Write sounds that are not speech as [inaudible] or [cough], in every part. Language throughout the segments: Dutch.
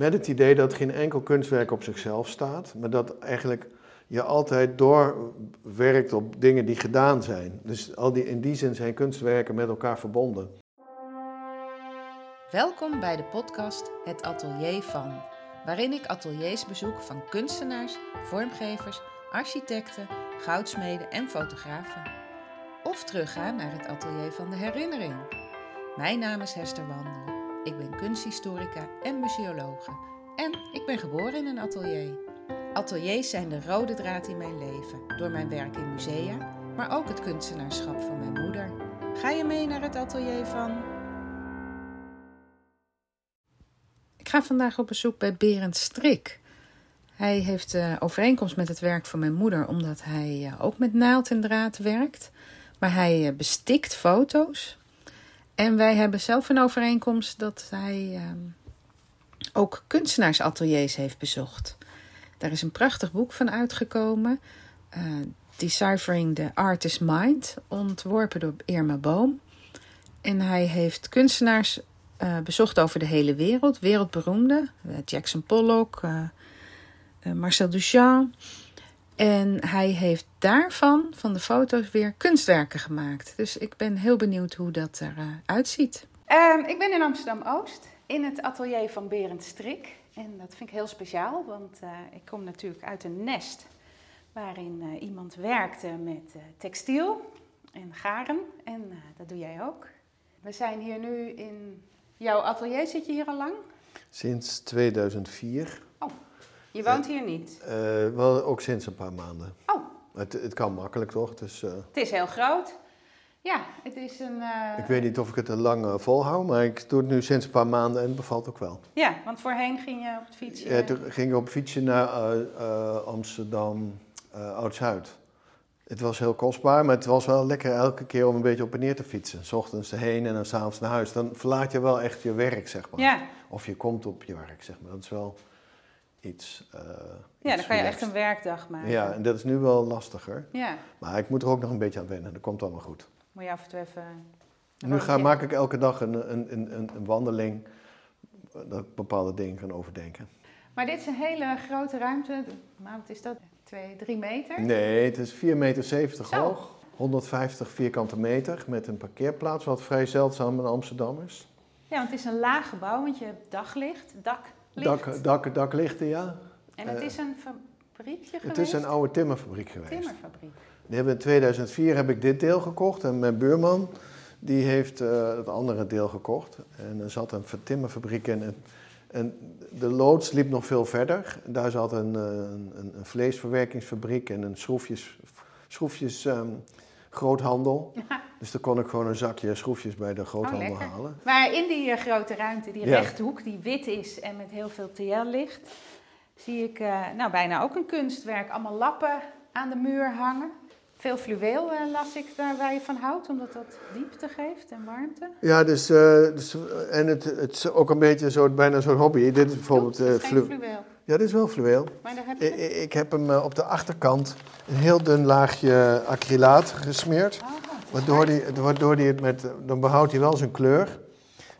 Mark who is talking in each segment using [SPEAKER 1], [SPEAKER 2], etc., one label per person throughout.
[SPEAKER 1] Met het idee dat geen enkel kunstwerk op zichzelf staat, maar dat eigenlijk je altijd doorwerkt op dingen die gedaan zijn. Dus al die, in die zin zijn kunstwerken met elkaar verbonden.
[SPEAKER 2] Welkom bij de podcast Het Atelier van, waarin ik ateliers bezoek van kunstenaars, vormgevers, architecten, goudsmeden en fotografen. Of terugga naar het atelier van de herinnering. Mijn naam is Hester Wandel. Ik ben kunsthistorica en museologe. En ik ben geboren in een atelier. Ateliers zijn de rode draad in mijn leven, door mijn werk in musea, maar ook het kunstenaarschap van mijn moeder. Ga je mee naar het atelier van Ik ga vandaag op bezoek bij Berend Strik. Hij heeft uh, overeenkomst met het werk van mijn moeder, omdat hij uh, ook met naald en draad werkt. Maar hij uh, bestikt foto's. En wij hebben zelf een overeenkomst dat hij ehm, ook kunstenaarsateliers heeft bezocht. Daar is een prachtig boek van uitgekomen. Deciphering the Artist Mind, ontworpen door Irma Boom. En hij heeft kunstenaars uh, bezocht over de hele wereld, wereldberoemde. Uh, Jackson Pollock, Marcel Duchamp. En hij heeft daarvan, van de foto's, weer kunstwerken gemaakt. Dus ik ben heel benieuwd hoe dat eruit ziet.
[SPEAKER 3] Um, ik ben in Amsterdam-Oost, in het atelier van Berend Strik. En dat vind ik heel speciaal, want ik kom natuurlijk uit een nest waarin iemand werkte met textiel en garen. En dat doe jij ook. We zijn hier nu in Jouw atelier zit je hier al lang?
[SPEAKER 1] Sinds 2004.
[SPEAKER 3] Je woont hier niet?
[SPEAKER 1] Uh, wel ook sinds een paar maanden.
[SPEAKER 3] Oh.
[SPEAKER 1] Het, het kan makkelijk toch? Dus, uh...
[SPEAKER 3] Het is heel groot. Ja, het is een... Uh...
[SPEAKER 1] Ik weet niet of ik het te lang volhoud, maar ik doe het nu sinds een paar maanden en het bevalt ook wel.
[SPEAKER 3] Ja, want voorheen ging je op het fietsje...
[SPEAKER 1] Ja, toen ging ik op fietsje naar Amsterdam, Oud-Zuid. Het was heel kostbaar, maar het was wel lekker elke keer om een beetje op en neer te fietsen. S ochtends erheen en dan s'avonds naar huis. Dan verlaat je wel echt je werk, zeg maar.
[SPEAKER 3] Ja.
[SPEAKER 1] Of je komt op je werk, zeg maar. Dat is wel iets. Uh,
[SPEAKER 3] ja, dan kan je echt een werkdag maken.
[SPEAKER 1] Ja, en dat is nu wel lastiger.
[SPEAKER 3] Ja.
[SPEAKER 1] Maar ik moet er ook nog een beetje aan wennen. Dat komt allemaal goed.
[SPEAKER 3] Moet je af en toe even.
[SPEAKER 1] Nu ga, maak ik elke dag een, een, een, een wandeling. Dat ik bepaalde dingen kan overdenken.
[SPEAKER 3] Maar dit is een hele grote ruimte. Maar wat is dat? 2, 3 meter?
[SPEAKER 1] Nee, het is 4,70 meter hoog. 150 vierkante meter met een parkeerplaats, wat vrij zeldzaam in Amsterdammers.
[SPEAKER 3] Ja, want het is een laag gebouw, want je hebt daglicht, daklicht.
[SPEAKER 1] Dak, dak, daklichten, ja.
[SPEAKER 3] En het is een fabriekje geweest?
[SPEAKER 1] Het is een oude timmerfabriek geweest.
[SPEAKER 3] Timmerfabriek.
[SPEAKER 1] Die hebben in 2004 heb ik dit deel gekocht en mijn buurman die heeft uh, het andere deel gekocht. En er zat een timmerfabriek in. En en de loods liep nog veel verder. Daar zat een, eh, een, een vleesverwerkingsfabriek en een schroefjes, schroefjes um, groothandel. Dus dan kon ik gewoon een zakje schroefjes bij de groothandel
[SPEAKER 3] oh,
[SPEAKER 1] halen.
[SPEAKER 3] Maar in die uh, grote ruimte, die ja. rechthoek die wit is en met heel veel TL-licht, zie ik uh, nou, bijna ook een kunstwerk. Allemaal lappen aan de muur hangen. Veel fluweel uh, las ik daar waar je van houdt, omdat dat diepte geeft en warmte.
[SPEAKER 1] Ja, dus, dus en het, het is ook een beetje zo, bijna zo'n hobby. Dit is bijvoorbeeld
[SPEAKER 3] flu fluweel.
[SPEAKER 1] Ja, dit is wel fluweel.
[SPEAKER 3] Maar daar heb je
[SPEAKER 1] ik, ik heb hem op de achterkant een heel dun laagje acrylaat gesmeerd.
[SPEAKER 3] Oh,
[SPEAKER 1] waardoor, die, waardoor die het met, dan behoudt hij wel zijn kleur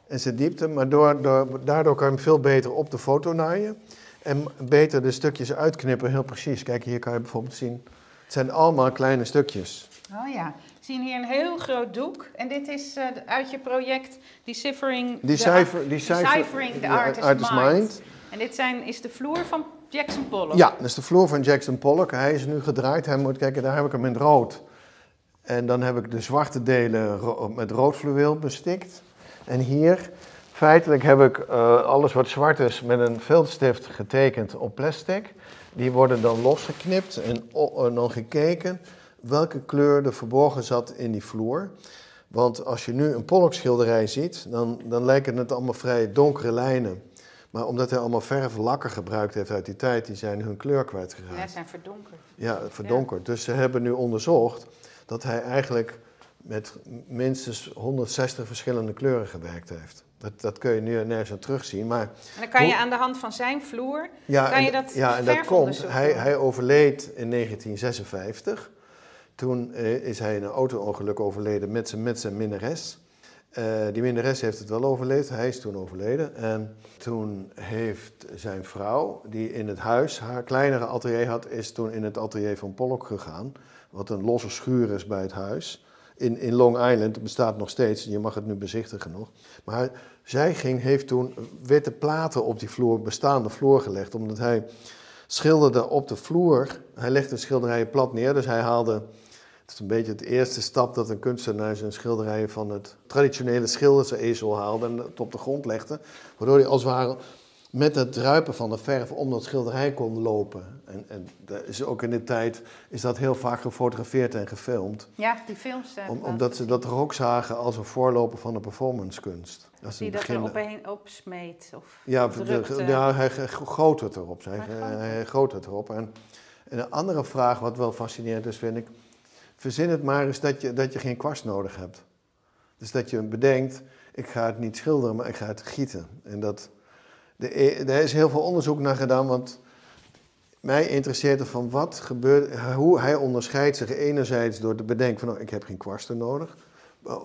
[SPEAKER 1] en zijn diepte, maar door, door, daardoor kan je hem veel beter op de foto naaien. En beter de stukjes uitknippen, heel precies. Kijk, hier kan je bijvoorbeeld zien het zijn allemaal kleine stukjes.
[SPEAKER 3] Oh ja. We zien hier een heel groot doek. En dit is uh, uit je project Deciphering,
[SPEAKER 1] Decipher,
[SPEAKER 3] the,
[SPEAKER 1] Decipher,
[SPEAKER 3] Deciphering the, the Artist's, artist mind. mind. En dit zijn, is de vloer van Jackson Pollock.
[SPEAKER 1] Ja, dat is de vloer van Jackson Pollock. Hij is nu gedraaid. Hij moet kijken, daar heb ik hem in rood. En dan heb ik de zwarte delen met rood fluweel bestikt. En hier, feitelijk heb ik uh, alles wat zwart is met een viltstift getekend op plastic. Die worden dan losgeknipt en, dan gekeken welke kleur er verborgen zat in die vloer. Want als je nu een Pollock-schilderij ziet, dan, dan lijken het allemaal vrij donkere lijnen. Maar omdat hij allemaal verflakken gebruikt heeft uit die tijd, die zijn hun kleur kwijtgeraakt.
[SPEAKER 3] Ja, zijn verdonkerd.
[SPEAKER 1] Ja, verdonkerd. Dus ze hebben nu onderzocht dat hij eigenlijk met minstens 160 verschillende kleuren gewerkt heeft. Dat, dat kun je nu nergens aan terugzien. Maar en
[SPEAKER 3] dan kan je aan de hand van zijn vloer, ja, kan je dat Ja, en dat komt.
[SPEAKER 1] Hij, hij overleed in 1956. Toen uh, is hij in een auto-ongeluk overleden met zijn, met zijn minnares. Uh, die minnares heeft het wel overleefd, hij is toen overleden. En toen heeft zijn vrouw, die in het huis haar kleinere atelier had, is toen in het atelier van Pollock gegaan. Wat een losse schuur is bij het huis. In, in Long Island, het bestaat nog steeds, je mag het nu bezichtigen nog. Maar zij ging, heeft toen witte platen op die vloer, bestaande vloer gelegd, omdat hij schilderde op de vloer. Hij legde schilderijen plat neer, dus hij haalde. Het is een beetje het eerste stap dat een kunstenaar zijn schilderijen van het traditionele schildersezel haalde en het op de grond legde. Waardoor hij als het ware met het druipen van de verf om dat schilderij kon lopen. En, en is ook in de tijd is dat heel vaak gefotografeerd en gefilmd.
[SPEAKER 3] Ja, die films.
[SPEAKER 1] Om, omdat ze dat er ook zagen als een voorloper van de performancekunst.
[SPEAKER 3] Dat die dat er opeen opsmeet of
[SPEAKER 1] ja, de, ja, hij goot het erop. Hij, hij goot het erop. En, en een andere vraag wat wel fascinerend is, vind ik... Verzin het maar eens dat je, dat je geen kwast nodig hebt. Dus dat je bedenkt, ik ga het niet schilderen, maar ik ga het gieten. En dat er is heel veel onderzoek naar gedaan, want mij interesseert er van wat gebeurt, hoe hij onderscheidt zich enerzijds door te bedenken van oh, ik heb geen kwasten nodig.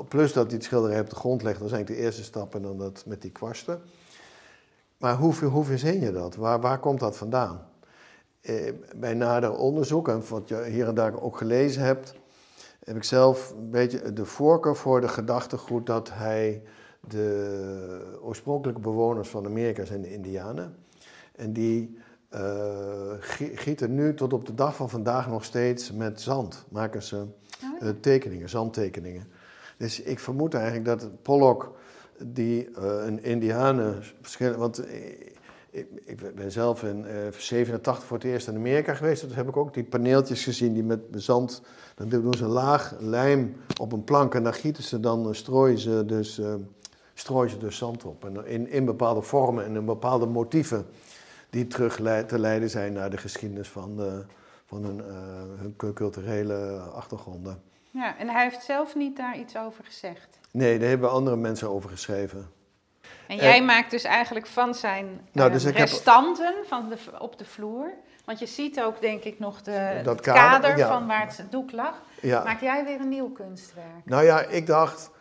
[SPEAKER 1] Plus dat hij het schilderij op de grond legt, dat is de eerste stap en dan dat met die kwasten. Maar hoe, hoe verzin je dat? Waar, waar komt dat vandaan? Eh, bij nader onderzoek, en wat je hier en daar ook gelezen hebt, heb ik zelf een beetje de voorkeur voor de gedachtegoed dat hij de oorspronkelijke bewoners van Amerika zijn de Indianen. En die uh, gieten nu tot op de dag van vandaag nog steeds met zand. Maken ze uh, tekeningen, zandtekeningen. Dus ik vermoed eigenlijk dat Pollock, die uh, een Indianen... Want ik, ik, ben zelf in 87 voor het eerst in Amerika geweest. Toen heb ik ook die paneeltjes gezien die met zand... Dan doen ze een laag lijm op een plank en daar gieten ze dan, strooien ze dus strooien ze dus zand op. En in, in bepaalde vormen en in bepaalde motieven die terug te leiden zijn naar de geschiedenis van, de, van hun, uh, hun culturele achtergronden.
[SPEAKER 3] Ja, en hij heeft zelf niet daar iets over gezegd?
[SPEAKER 1] Nee, daar hebben andere mensen over geschreven.
[SPEAKER 3] En jij maakt dus eigenlijk van zijn nou, dus uh, restanten heb... van de, op de vloer... Want je ziet ook, denk ik, nog de, dat kader, van waar het doek lag. Ja. Maak jij weer een nieuw kunstwerk?
[SPEAKER 1] Nou ja, ik dacht,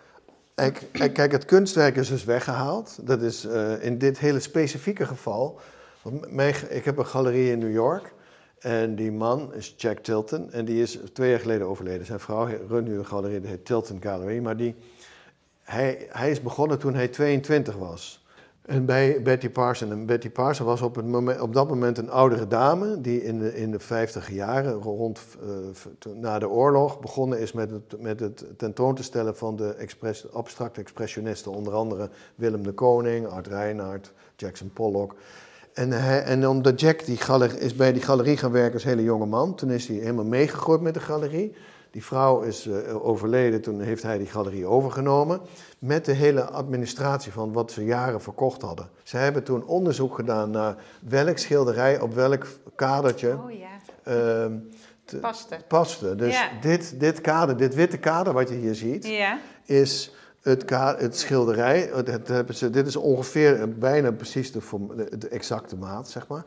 [SPEAKER 1] Kijk, het kunstwerk is dus weggehaald. Dat is uh, in dit hele specifieke geval. Want mijn, ik heb een galerie in New York. En die man is Jack Tilton. En die is twee jaar geleden overleden. Zijn vrouw runt nu een galerie, die heet Tilton Gallery. Maar die, hij, hij is begonnen toen hij 22 was. En bij Betty Parson. En Betty Parson was op, het moment, op dat moment een oudere dame die in de, in de 50 jaren, rond uh, na de oorlog, begonnen is met het, met het tentoon te stellen van de express, abstracte expressionisten. Onder andere Willem de Koning, Art Reinhardt, Jackson Pollock. En, hij, en omdat Jack die is bij die galerie gaan werken als hele jonge man, toen is hij helemaal meegegroeid met de galerie. Die vrouw is uh, overleden, toen heeft hij die galerie overgenomen. Met de hele administratie van wat ze jaren verkocht hadden. Ze hebben toen onderzoek gedaan naar welk schilderij op welk kadertje.
[SPEAKER 3] Oh, ja. uh, paste.
[SPEAKER 1] paste. Dus dit, dit kader, dit witte kader wat je hier ziet, ja. is het, het schilderij. Het, hebben ze, dit is ongeveer bijna precies de, de exacte maat, zeg maar.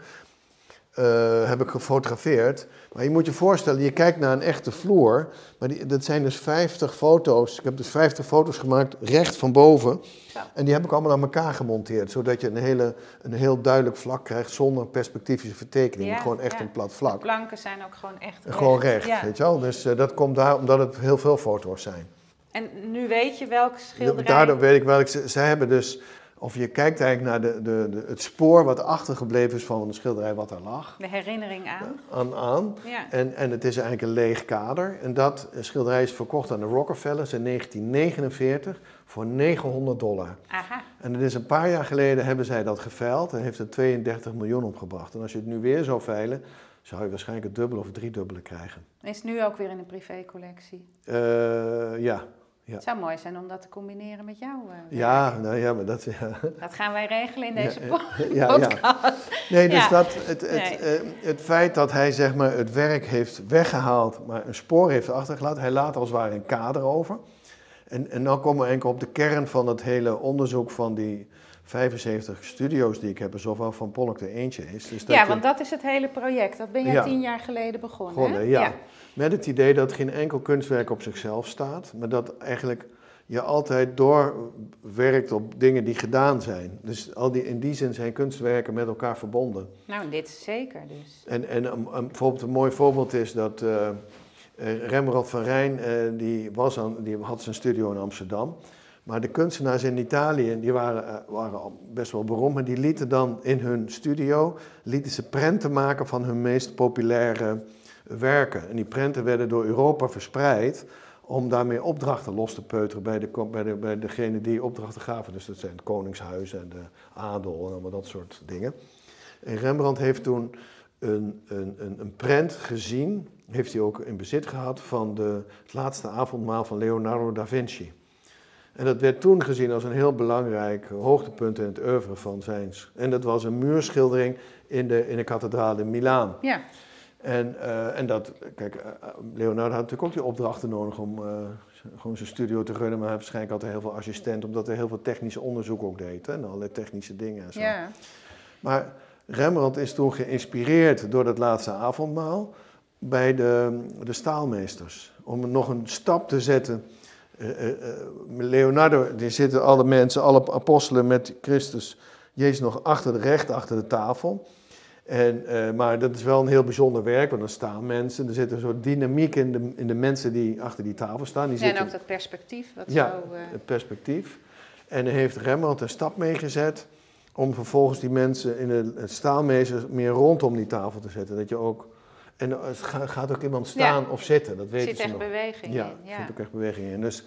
[SPEAKER 1] Uh, heb ik gefotografeerd. Maar je moet je voorstellen, je kijkt naar een echte vloer. Maar die, dat zijn dus 50 foto's. Ik heb dus 50 foto's gemaakt recht van boven. Ja. En die heb ik allemaal aan elkaar gemonteerd. Zodat je een, hele, een heel duidelijk vlak krijgt zonder perspectivische vertekening. Ja, gewoon echt een plat vlak. De
[SPEAKER 3] planken zijn ook gewoon echt recht.
[SPEAKER 1] Gewoon recht, weet je wel. Dus uh, dat komt daar omdat het heel veel foto's zijn.
[SPEAKER 3] En nu weet je welk schilderij...
[SPEAKER 1] Daardoor weet ik welk... Ze hebben dus of je kijkt eigenlijk naar de, de, de, het spoor wat achtergebleven is van de schilderij wat er lag.
[SPEAKER 3] De herinnering aan.
[SPEAKER 1] Aan, aan. Ja. En, en het is eigenlijk een leeg kader. En dat schilderij is verkocht aan de Rockefellers in 1949 voor 900 dollar.
[SPEAKER 3] Aha.
[SPEAKER 1] En het is een paar jaar geleden hebben zij dat geveild en heeft er 32 miljoen opgebracht. En als je het nu weer zou veilen, zou je waarschijnlijk het dubbele of driedubbele krijgen.
[SPEAKER 3] Is het nu ook weer in een privécollectie?
[SPEAKER 1] Uh, ja,
[SPEAKER 3] ja. Het zou mooi zijn om dat te combineren met jou.
[SPEAKER 1] Uh, ja, nou ja, maar dat... Ja.
[SPEAKER 3] Dat gaan wij regelen in deze [laughs] ja, podcast.
[SPEAKER 1] Nee, dus dat, het, het, uh, het feit dat hij zeg maar, het werk heeft weggehaald, maar een spoor heeft achtergelaten. Hij laat als het ware een kader over. En, en dan komen we enkel op de kern van het hele onderzoek van die 75 studio's die ik heb, zowel van Pollock er eentje is.
[SPEAKER 3] Dus ja, want dat is het hele project. Dat ben jij tien jaar geleden begonnen,
[SPEAKER 1] begonnen ja. ja. Met het idee dat geen enkel kunstwerk op zichzelf staat, maar dat eigenlijk je altijd doorwerkt op dingen die gedaan zijn. Dus al die, in die zin zijn kunstwerken met elkaar verbonden.
[SPEAKER 3] Nou, dit zeker dus.
[SPEAKER 1] En, en een, een, bijvoorbeeld een mooi voorbeeld is dat uh, Rembrandt van Rijn, uh, die, was aan, die had zijn studio in Amsterdam. Maar de kunstenaars in Italië, die waren, waren best wel beroemd, maar die lieten dan in hun studio, lieten ze prenten maken van hun meest populaire werken. En die prenten werden door Europa verspreid om daarmee opdrachten los te peuteren bij, de, bij, de, bij degene die opdrachten gaven. Dus dat zijn het koningshuis en de adel en allemaal dat soort dingen. En Rembrandt heeft toen een, een, een, een prent gezien, heeft hij ook in bezit gehad, van de, het laatste avondmaal van Leonardo da Vinci. En dat werd toen gezien als een heel belangrijk hoogtepunt in het oeuvre van zijns. En dat was een muurschildering in de, in de kathedraal in Milaan.
[SPEAKER 3] Ja.
[SPEAKER 1] En, uh, en dat, kijk, uh, Leonardo had natuurlijk ook die opdrachten nodig om uh, gewoon zijn studio te runnen, maar hij waarschijnlijk altijd heel veel assistent, omdat hij heel veel technisch onderzoek ook deed hè, en allerlei technische dingen en zo.
[SPEAKER 3] Ja.
[SPEAKER 1] Maar Rembrandt is toen geïnspireerd door dat laatste avondmaal bij de, de staalmeesters, om nog een stap te zetten. Leonardo, die zitten alle mensen, alle apostelen met Christus, Jezus nog achter de recht, achter de tafel. En, uh, maar dat is wel een heel bijzonder werk, want er staan mensen, er zit een soort dynamiek in de, in de mensen die achter die tafel staan. Die
[SPEAKER 3] ja, en ook dat perspectief. Wat
[SPEAKER 1] ja,
[SPEAKER 3] zo, uh...
[SPEAKER 1] het perspectief. En dan heeft Rembrandt een stap meegezet om vervolgens die mensen in het, het staalmeester meer rondom die tafel te zetten. Dat je ook, en er gaat ook iemand staan
[SPEAKER 3] Ja.
[SPEAKER 1] of zitten, dat weten
[SPEAKER 3] zit
[SPEAKER 1] ze
[SPEAKER 3] echt
[SPEAKER 1] nog.
[SPEAKER 3] beweging
[SPEAKER 1] ja,
[SPEAKER 3] in.
[SPEAKER 1] er
[SPEAKER 3] Ja.
[SPEAKER 1] zit ook echt beweging in. Dus,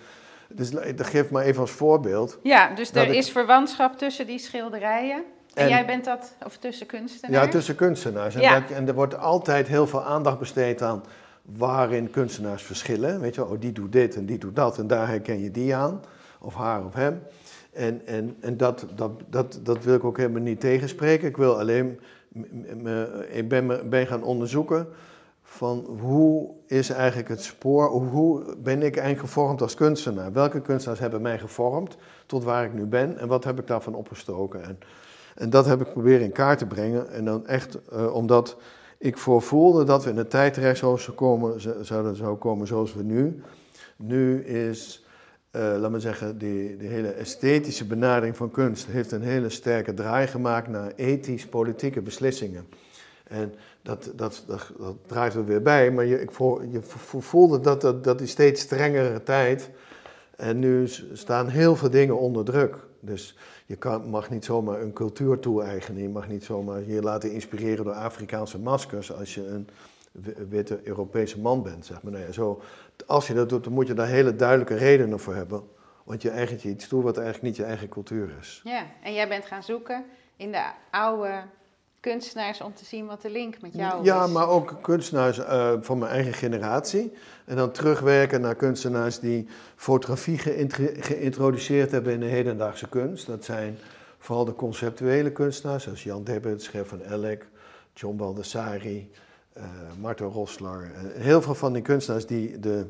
[SPEAKER 1] dus dat geeft maar even als voorbeeld.
[SPEAKER 3] ja, dus er
[SPEAKER 1] ik-
[SPEAKER 3] is verwantschap tussen die schilderijen. En,
[SPEAKER 1] En-
[SPEAKER 3] jij bent dat, of tussen kunstenaars?
[SPEAKER 1] Ja, tussen kunstenaars. En,
[SPEAKER 3] Ja.
[SPEAKER 1] dat- en er wordt altijd heel veel aandacht besteed aan waarin kunstenaars verschillen. Weet je wel, oh, die doet dit en die doet dat en daar herken je die aan. Of haar of hem. En, en, en dat, dat, dat, dat wil ik ook helemaal niet tegenspreken. Ik wil alleen, me- ik ben, me- ben gaan onderzoeken van hoe is eigenlijk het spoor, hoe ben ik eigenlijk gevormd als kunstenaar? Welke kunstenaars hebben mij gevormd tot waar ik nu ben en wat heb ik daarvan opgestoken? En, en dat heb ik proberen in kaart te brengen. En dan echt eh, omdat ik voor voelde dat we in een tijd terecht zouden komen, zouden zou komen zoals we nu. Nu is, eh laat maar zeggen, die, die hele esthetische benadering van kunst heeft een hele sterke draai gemaakt naar ethisch-politieke beslissingen. En dat, dat, dat, draait er weer bij, maar je, ik voel, je vo- voelde dat, dat, dat die steeds strengere tijd. En nu staan heel veel dingen onder druk. Dus je kan, mag niet zomaar een cultuur toe-eigenen. Je mag niet zomaar je laten inspireren door Afrikaanse maskers als je een wi- witte Europese man bent. Zeg maar. Nou ja, zo, als je dat doet, dan moet je daar hele duidelijke redenen voor hebben. Want je eigent je iets toe wat eigenlijk niet je eigen cultuur is.
[SPEAKER 3] Ja, en jij bent gaan zoeken in de oude kunstenaars om te zien wat de link met jou
[SPEAKER 1] Ja,
[SPEAKER 3] is.
[SPEAKER 1] maar ook kunstenaars eh, van mijn eigen generatie. En dan terugwerken naar kunstenaars die fotografie geïntroduceerd hebben in de hedendaagse kunst. Dat zijn vooral de conceptuele kunstenaars, zoals Jan Debbets, Ger van Elk, John Baldessari, eh Marta Rosler. En heel veel van die kunstenaars die de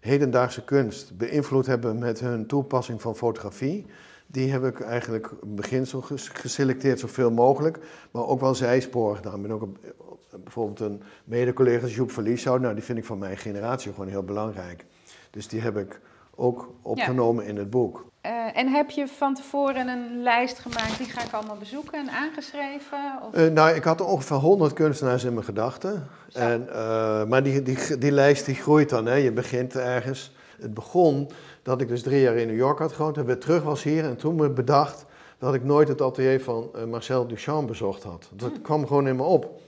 [SPEAKER 1] hedendaagse kunst beïnvloed hebben met hun toepassing van fotografie. Die heb ik eigenlijk in beginsel ges- geselecteerd zoveel mogelijk, maar ook wel zijsporen gedaan. Ik ben ook bijvoorbeeld een mede-collega Joep Verlieshout, nou die vind ik van mijn generatie gewoon heel belangrijk. Dus die heb ik ook opgenomen in het boek.
[SPEAKER 3] Eh, en heb je van tevoren een lijst gemaakt, die ga ik allemaal bezoeken en aangeschreven? Of...
[SPEAKER 1] Eh, nou, ik had ongeveer 100 kunstenaars in mijn gedachten. En, eh, maar die, die, die lijst die groeit dan. Hè. Je begint ergens. Het begon dat ik dus drie jaar in New York had gewoond en weer terug was hier. En toen me bedacht dat ik nooit het atelier van eh, Marcel Duchamp bezocht had. Dat kwam gewoon in me op.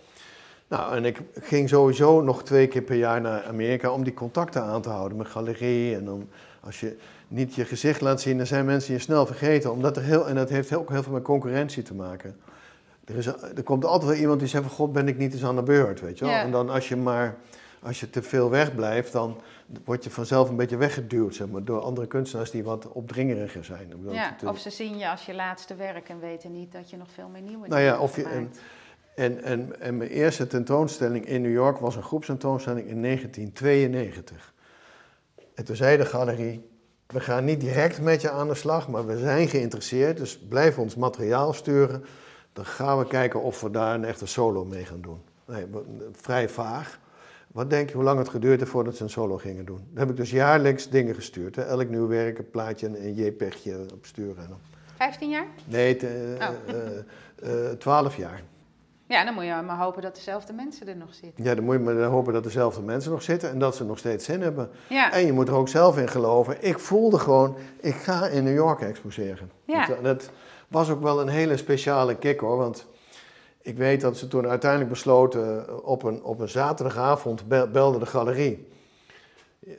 [SPEAKER 1] Nou, en ik ging sowieso nog twee keer per jaar naar Amerika om die contacten aan te houden met galerie. En dan, als je niet je gezicht laat zien, dan zijn mensen je snel vergeten. Omdat er heel, en dat heeft ook heel veel met concurrentie te maken. Er, is, er komt altijd wel iemand die zegt van god ben ik niet eens aan de beurt, weet je wel.
[SPEAKER 3] Ja.
[SPEAKER 1] En dan als je maar, als je te veel wegblijft, dan word je vanzelf een beetje weggeduwd, zeg maar, door andere kunstenaars die wat opdringeriger zijn.
[SPEAKER 3] Ja,
[SPEAKER 1] het-
[SPEAKER 3] of ze zien je als je laatste werk en weten niet dat je nog veel meer nieuwe
[SPEAKER 1] Nou ja, of je- en-. En, en, en mijn eerste tentoonstelling in New York was een groepstentoonstelling in 1992. En toen zei de galerie, we gaan niet direct met je aan de slag, maar we zijn geïnteresseerd, dus blijf ons materiaal sturen. Dan gaan we kijken of we daar een echte solo mee gaan doen. Nee, vrij vaag. Wat denk je hoe lang het geduurd heeft voordat ze een solo gingen doen? Dan heb ik dus jaarlijks dingen gestuurd. Hè? Elk nieuw werk, een plaatje en een JPEGje op sturen. En dan-
[SPEAKER 3] 15 jaar?
[SPEAKER 1] Nee, te-
[SPEAKER 3] Oh.
[SPEAKER 1] eh, eh, 12 jaar.
[SPEAKER 3] Ja, dan moet je maar hopen dat dezelfde mensen er nog zitten.
[SPEAKER 1] Ja, dan moet je maar hopen dat dezelfde mensen nog zitten en dat ze nog steeds zin hebben.
[SPEAKER 3] Ja,
[SPEAKER 1] En je moet er ook zelf in geloven. Ik voelde gewoon, ik ga in New York exposeren.
[SPEAKER 3] Ja.
[SPEAKER 1] Dat, dat was ook wel een hele speciale kick hoor. Want ik weet dat ze toen uiteindelijk besloten, eh, op een, op een zaterdagavond bel- belde de galerie.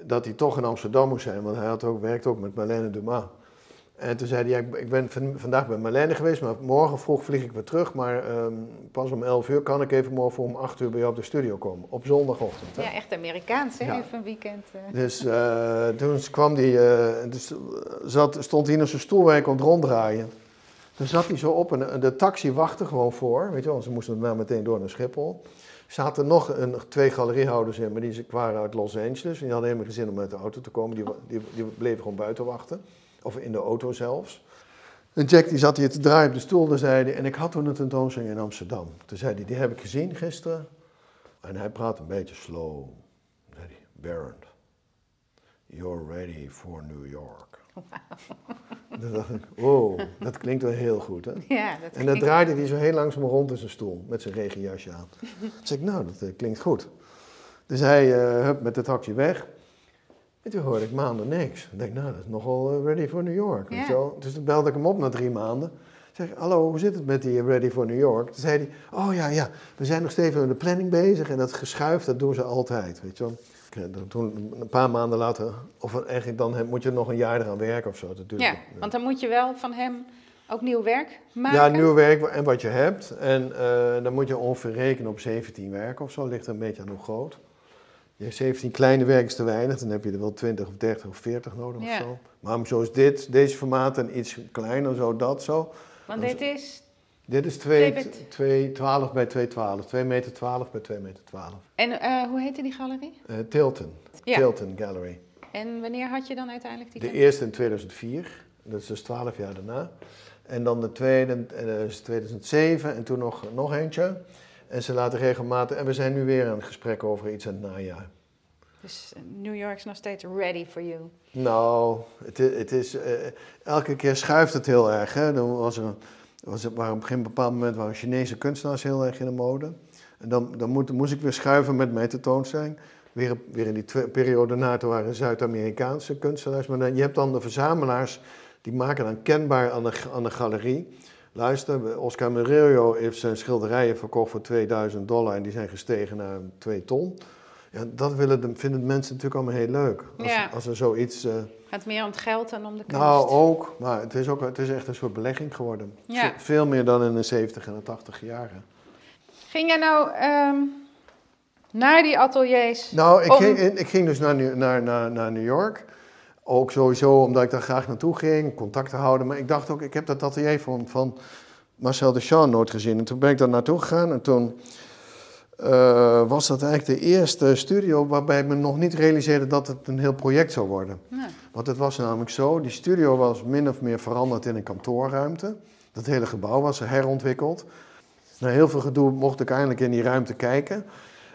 [SPEAKER 1] Dat hij toch in Amsterdam moest zijn, want hij had ook, werkte ook met Marlène Dumas. En toen zei hij, ja, ik- ik ben van- vandaag bij Marlène geweest, maar morgen vroeg vlieg ik weer terug. Maar ehm, pas om 11 uur kan ik even morgen om 8 uur bij jou op de studio komen. Op zondagochtend. Hè?
[SPEAKER 3] ja echt Amerikaans, hè?
[SPEAKER 1] Ja.
[SPEAKER 3] Even een weekend. eh.
[SPEAKER 1] Dus eh, toen kwam die, eh, dus zat, stond hij in zijn stoel waar ik kon ronddraaien. Toen zat hij zo op en de taxi wachtte gewoon voor, weet je wel, ze moesten daarna meteen door naar Schiphol. Zaten nog een, twee galeriehouders in, maar die waren uit Los Angeles. En die hadden helemaal geen zin om uit de auto te komen, die, die, bleven gewoon buiten wachten. Of in de auto zelfs. En Jack die zat hier te draaien op de stoel, daar zei en ik had toen een tentoonstelling in Amsterdam. Toen zei hij, die heb ik gezien gisteren. En hij praat een beetje slow. Toen zei hij, Barend, you're ready for New York. [laughs] [laughs] Toen dacht ik, wow, dat klinkt wel heel goed, hè?
[SPEAKER 3] Ja, dat
[SPEAKER 1] En dan draaide hij zo heel langzaam rond in zijn stoel, met zijn regenjasje aan. Toen zei ik, nou, dat eh, klinkt goed. Dus hij eh hup, met de taxi weg. En toen hoorde ik maanden niks. Ik denk, nou, dat is nogal eh, ready for New York. Weet
[SPEAKER 3] Ja.
[SPEAKER 1] je wel? Dus toen belde ik hem op na drie maanden. Zeg, hallo, hoe zit het met die ready for New York? Toen zei hij, oh ja, ja, we zijn nog steeds met de planning bezig. En dat geschuif, dat doen ze altijd, weet je wel. Toen, een paar maanden later, of eigenlijk dan moet je nog een jaar eraan werken of zo. Duurt
[SPEAKER 3] Ja, want dan moet je wel van hem ook nieuw werk maken.
[SPEAKER 1] ja, nieuw werk en wat je hebt. En eh, dan moet je ongeveer rekenen op 17 werken of zo. Ligt er een beetje aan hoe groot. Je hebt 17 kleine werken is te weinig. Dan heb je er wel 20 of 30 of 40 nodig
[SPEAKER 3] Ja.
[SPEAKER 1] of zo. Maar zoals dit, deze formaat en iets kleiner, zo dat zo.
[SPEAKER 3] Want dit is...
[SPEAKER 1] Dit is 2,
[SPEAKER 3] Twee bij-
[SPEAKER 1] 2, 12 bij 2, 12. 2 meter 12 bij 2 meter 12.
[SPEAKER 3] En eh, hoe heette die galerie?
[SPEAKER 1] Eh, Tilton.
[SPEAKER 3] Ja.
[SPEAKER 1] Tilton Gallery.
[SPEAKER 3] En wanneer had je dan uiteindelijk die
[SPEAKER 1] De eerste in 2004. Dat is dus 12 jaar daarna. En dan de tweede eh, is 2007 en toen nog, nog eentje. En ze laten regelmatig... En we zijn nu weer aan het gesprek over iets aan het najaar.
[SPEAKER 3] Dus New York is nog steeds ready for you.
[SPEAKER 1] Nou, het, het is... eh, elke keer schuift het heel erg. Hè? Dan was er, was op een bepaald moment waren Chinese kunstenaars heel erg in de mode. En dan, dan moet, moest ik weer schuiven met mijn tentoonstelling. Weer, weer in die periode na, toen waren Zuid-Amerikaanse kunstenaars. Maar dan, je hebt dan de verzamelaars, die maken dan kenbaar aan de, aan de galerie. Luister, Oscar Murillo heeft zijn schilderijen verkocht voor 2000 dollar en die zijn gestegen naar 2 ton. Ja, dat willen de, vinden mensen natuurlijk allemaal heel leuk. Als,
[SPEAKER 3] Ja.
[SPEAKER 1] als er zoiets... eh,
[SPEAKER 3] Gaat meer om het geld dan om de kunst.
[SPEAKER 1] nou, ook, maar het is, ook, het is echt een soort belegging geworden.
[SPEAKER 3] Ja.
[SPEAKER 1] Ve- Veel meer dan in de 70 en de 80 jaren.
[SPEAKER 3] Ging jij nou ehm, naar die ateliers?
[SPEAKER 1] Nou, ik,
[SPEAKER 3] Om-
[SPEAKER 1] ging, ik ging dus naar, New- naar, naar, naar New York. Ook sowieso omdat ik daar graag naartoe ging, contact te houden. Maar ik dacht ook, ik heb dat atelier van, van Marcel Duchamp nooit gezien. En toen ben ik daar naartoe gegaan en toen eh, was dat eigenlijk de eerste studio waarbij ik me nog niet realiseerde dat het een heel project zou worden. Want het was namelijk zo, die studio was min of meer veranderd in een kantoorruimte. Dat hele gebouw was herontwikkeld. Na heel veel gedoe mocht ik eindelijk in die ruimte kijken.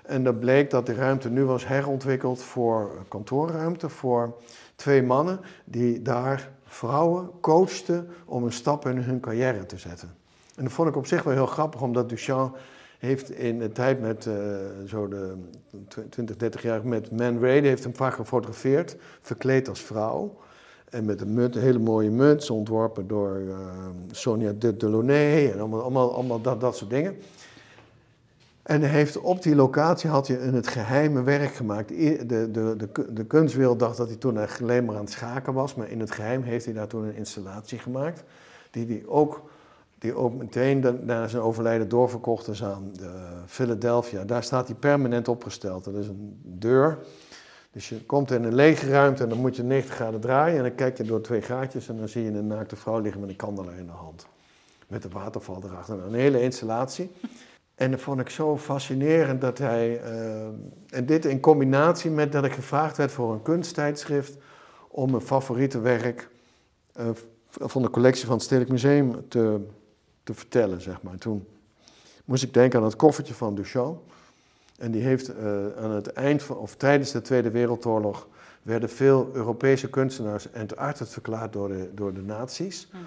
[SPEAKER 1] En dat bleek dat die ruimte nu was herontwikkeld voor kantoorruimte, voor twee mannen die daar vrouwen coachten om een stap in hun carrière te zetten. En dat vond ik op zich wel heel grappig, omdat Duchamp heeft in de tijd met eh, zo de 20, 30 jaar met Man Ray, heeft hem vaak gefotografeerd, verkleed als vrouw. En met een, mut, een hele mooie muts, ontworpen door eh, Sonia de Delaunay en allemaal, allemaal, allemaal dat, dat soort dingen. En heeft op die locatie had hij in het geheime werk gemaakt. De, de, de, de kunstwereld dacht dat hij toen alleen maar aan het schaken was, maar in het geheim heeft hij daar toen een installatie gemaakt. Die hij ook, die ook meteen na zijn overlijden doorverkocht is aan de Philadelphia. Daar staat hij permanent opgesteld. Dat is een deur. Dus je komt in een lege ruimte en dan moet je 90 graden draaien. En dan kijk je door twee gaatjes en dan zie je een naakte vrouw liggen met een kandelaar in de hand. Met een waterval erachter. Een hele installatie. En dat vond ik zo fascinerend dat hij. eh, en dit in combinatie met dat ik gevraagd werd voor een kunsttijdschrift. om mijn favoriete werk. eh, van de collectie van het Stedelijk Museum te, te vertellen, zeg maar. Toen moest ik denken aan het koffertje van Duchamp. En die heeft eh, aan het eind van, of tijdens de Tweede Wereldoorlog, werden veel Europese kunstenaars entartet verklaard door de, door de nazi's.
[SPEAKER 3] Mhm.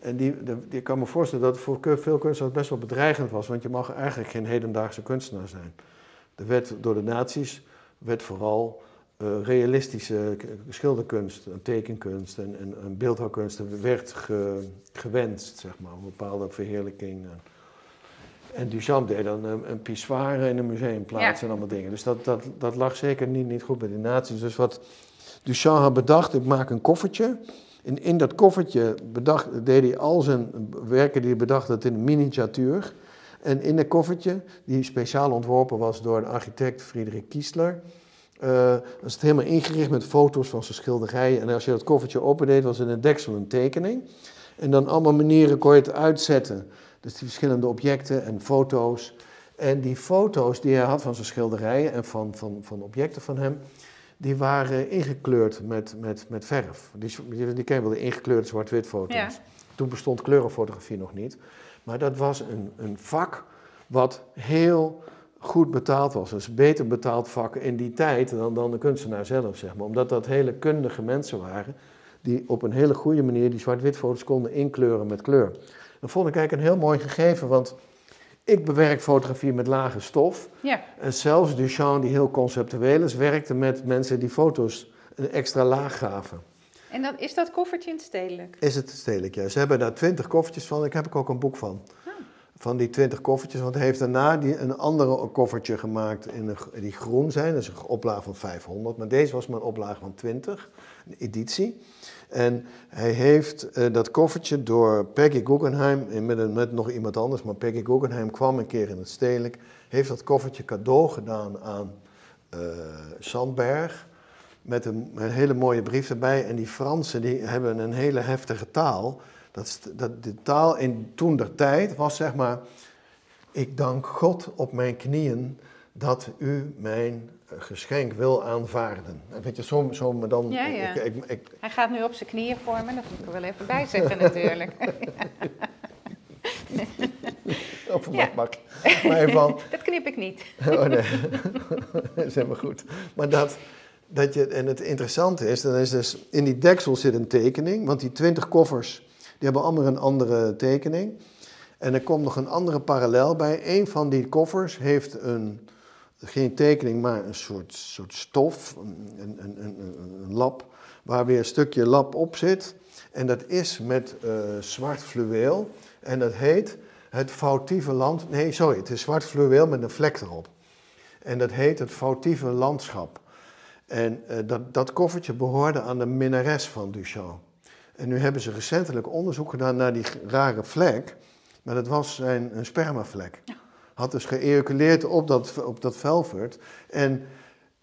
[SPEAKER 1] En die, de, die- ik kan me voorstellen dat het voor veel kunstenaars best wel bedreigend was, want je mag eigenlijk geen hedendaagse kunstenaar zijn. Er werd door de nazi's werd vooral realistische k- schilderkunst, en tekenkunst en, en, en beeldhouwkunst werd ge- gewenst, zeg maar, een bepaalde verheerlijking. En, Duchamp deed dan een, een pissoir in een museumplaats
[SPEAKER 3] Ja.
[SPEAKER 1] en allemaal dingen. Dus dat, dat, dat lag zeker niet, niet goed bij de nazi's. Dus wat Duchamp had bedacht, ik maak een koffertje. En in dat koffertje bedacht, deed hij al zijn werken die hij bedacht had in een miniatuur. En in dat koffertje, die speciaal ontworpen was door de architect Friedrich Kiesler, eh, was het helemaal ingericht met foto's van zijn schilderijen. En als je dat koffertje opendeed, was in het deksel een tekening. En dan allemaal manieren kon je het uitzetten. Dus die verschillende objecten en foto's. En die foto's die hij had van zijn schilderijen en van, van, van objecten van hem, die waren ingekleurd met, met, met verf. Die, die, die ken wel, de ingekleurde zwart-wit foto's.
[SPEAKER 3] Ja.
[SPEAKER 1] Toen bestond kleurenfotografie nog niet. Maar dat was een, een vak wat heel goed betaald was. Dus beter betaald vak in die tijd dan, dan de kunstenaar zelf, zeg maar. Omdat dat hele kundige mensen waren die op een hele goede manier die zwart-wit konden inkleuren met kleur. Dat vond ik eigenlijk een heel mooi gegeven, want ik bewerk fotografie met lage stof.
[SPEAKER 3] Ja,
[SPEAKER 1] En zelfs Duchamp, die heel conceptueel is, werkte met mensen die foto's een extra laag gaven.
[SPEAKER 3] en dan is dat koffertje in het stedelijk.
[SPEAKER 1] Is het stedelijk, ja. Ze hebben daar twintig koffertjes van. Ik heb er ook een boek van. Van die twintig koffertjes. Want hij heeft daarna die, een andere koffertje gemaakt in die groen zijn. Dat is een oplage van 500. Maar deze was maar een oplage van 20. Een editie. En hij heeft eh, dat koffertje door Peggy Guggenheim, en met, met nog iemand anders, maar Peggy Guggenheim kwam een keer in het stedelijk, heeft dat koffertje cadeau gedaan aan eh, Sandberg. Met een, een hele mooie brief erbij. En die Fransen die hebben een hele heftige taal. Dat, dat, de taal in toen der tijd was zeg maar... Ik dank God op mijn knieën dat u mijn eh, geschenk wil aanvaarden. En Weet je, zo, zo maar dan...
[SPEAKER 3] Ja, ja.
[SPEAKER 1] Ik, ik, ik,
[SPEAKER 3] Hij gaat nu op zijn knieën vormen, dat moet ik er wel even bij zeggen natuurlijk. [laughs]
[SPEAKER 1] of
[SPEAKER 3] Ja.
[SPEAKER 1] Maar even van, [laughs]
[SPEAKER 3] dat knip ik niet.
[SPEAKER 1] Oh nee, [laughs] dat is helemaal goed. Maar dat, dat je, en het interessante is, dan is dus in die deksel zit een tekening, want die twintig koffers, hebben allemaal een andere tekening. En er komt nog een andere parallel bij. Een van die koffers heeft een, geen tekening, maar een soort, soort stof, een, een, een, een, een lap, waar weer een stukje lap op zit. En dat is met eh, zwart fluweel. En dat heet het foutieve land. Nee, sorry, het is zwart fluweel met een vlek erop. En dat heet het foutieve landschap. En eh, dat, dat koffertje behoorde aan de minnares van Duchamp. En nu hebben ze recentelijk onderzoek gedaan naar die rare vlek. Maar dat was zijn, een spermavlek. Had dus geëjaculeerd op dat, op dat velvet. En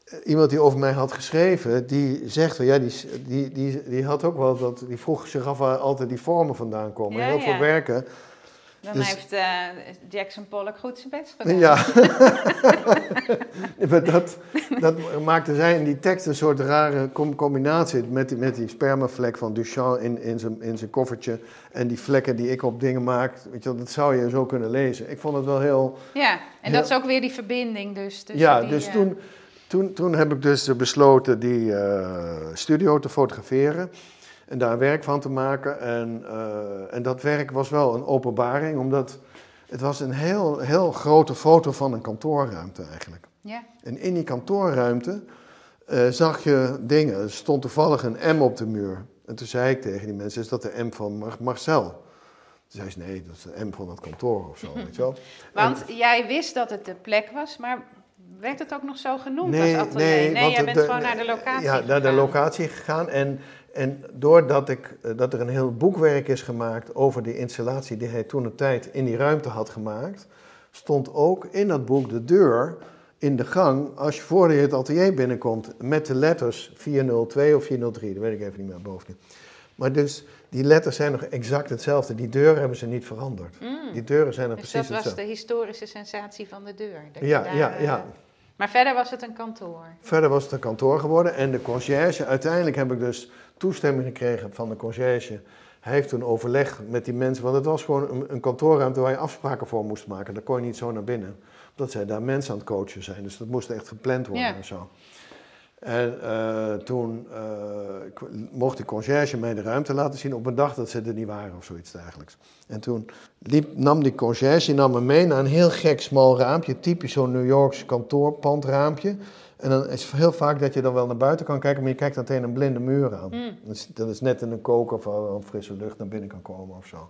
[SPEAKER 1] eh, iemand die over mij had geschreven, die zegt van ja, die, die, die, die had ook wel dat, die vroeg zich af waar altijd die vormen vandaan komen.
[SPEAKER 3] Ja,
[SPEAKER 1] Heel
[SPEAKER 3] ja.
[SPEAKER 1] veel werken.
[SPEAKER 3] Dan
[SPEAKER 1] Dus-
[SPEAKER 3] heeft eh, Jackson Pollock goed zijn best gedaan.
[SPEAKER 1] Ja. [laughs] maar dat, dat maakte zij in die tekst een soort rare com- combinatie met die, met die spermavlek van Duchamp in, in, zijn, in zijn koffertje en die vlekken die ik op dingen maak. Weet je, dat zou je zo kunnen lezen. Ik vond het wel heel...
[SPEAKER 3] Ja, en dat is ook weer die verbinding dus.
[SPEAKER 1] ja,
[SPEAKER 3] die,
[SPEAKER 1] dus
[SPEAKER 3] eh,
[SPEAKER 1] toen, toen, toen heb ik dus besloten die eh, studio te fotograferen en daar werk van te maken. En, eh, en dat werk was wel een openbaring, omdat het was een heel, heel grote foto van een kantoorruimte eigenlijk.
[SPEAKER 3] Ja,
[SPEAKER 1] En in die kantoorruimte eh, zag je dingen. Er stond toevallig een M op de muur. En toen zei ik tegen die mensen, is dat de M van Mar- Marcel? Toen zei ze, nee, dat is de M van het kantoor of zo, weet je wel. [laughs]
[SPEAKER 3] want jij wist dat het de plek was, maar werd het ook nog zo genoemd
[SPEAKER 1] Nee,
[SPEAKER 3] als atelier?
[SPEAKER 1] nee,
[SPEAKER 3] Nee, jij bent
[SPEAKER 1] de-
[SPEAKER 3] gewoon naar de locatie
[SPEAKER 1] Ja, naar de
[SPEAKER 3] gegaan.
[SPEAKER 1] locatie gegaan. En, en doordat ik, eh, dat er een heel boekwerk is gemaakt over die installatie die hij toen de tijd in die ruimte had gemaakt, stond ook in dat boek de deur in de gang, als je voor je het atelier binnenkomt, met de letters 402 of 403, dat weet ik even niet meer boven. Maar dus, die letters zijn nog exact hetzelfde. Die deuren hebben ze niet veranderd.
[SPEAKER 3] Mm.
[SPEAKER 1] Die deuren zijn nog
[SPEAKER 3] Dus
[SPEAKER 1] precies
[SPEAKER 3] dat was
[SPEAKER 1] hetzelfde.
[SPEAKER 3] de historische sensatie van de deur.
[SPEAKER 1] Ja,
[SPEAKER 3] daar,
[SPEAKER 1] ja,
[SPEAKER 3] eh,
[SPEAKER 1] ja.
[SPEAKER 3] Maar verder was het een kantoor.
[SPEAKER 1] Verder was het een kantoor geworden en de conciërge. Uiteindelijk heb ik dus toestemming gekregen van de conciërge hij heeft toen overleg met die mensen, want het was gewoon een, een kantoorruimte waar je afspraken voor moest maken. Daar kon je niet zo naar binnen, omdat zij daar mensen aan het coachen zijn. Dus dat moest echt gepland worden
[SPEAKER 3] Ja.
[SPEAKER 1] en zo. En eh, toen eh, mocht die conciërge mij de ruimte laten zien op een dag dat ze er niet waren of zoiets dergelijks. En toen liep, nam die conciërge nam me mee naar een heel gek smal raampje, typisch zo'n New Yorks kantoorpandraampje. En dan is het heel vaak dat je dan wel naar buiten kan kijken, maar je kijkt dan tegen een blinde muur aan.
[SPEAKER 3] Mm.
[SPEAKER 1] Dat, is, dat is net in een koker of frisse lucht naar binnen kan komen of zo.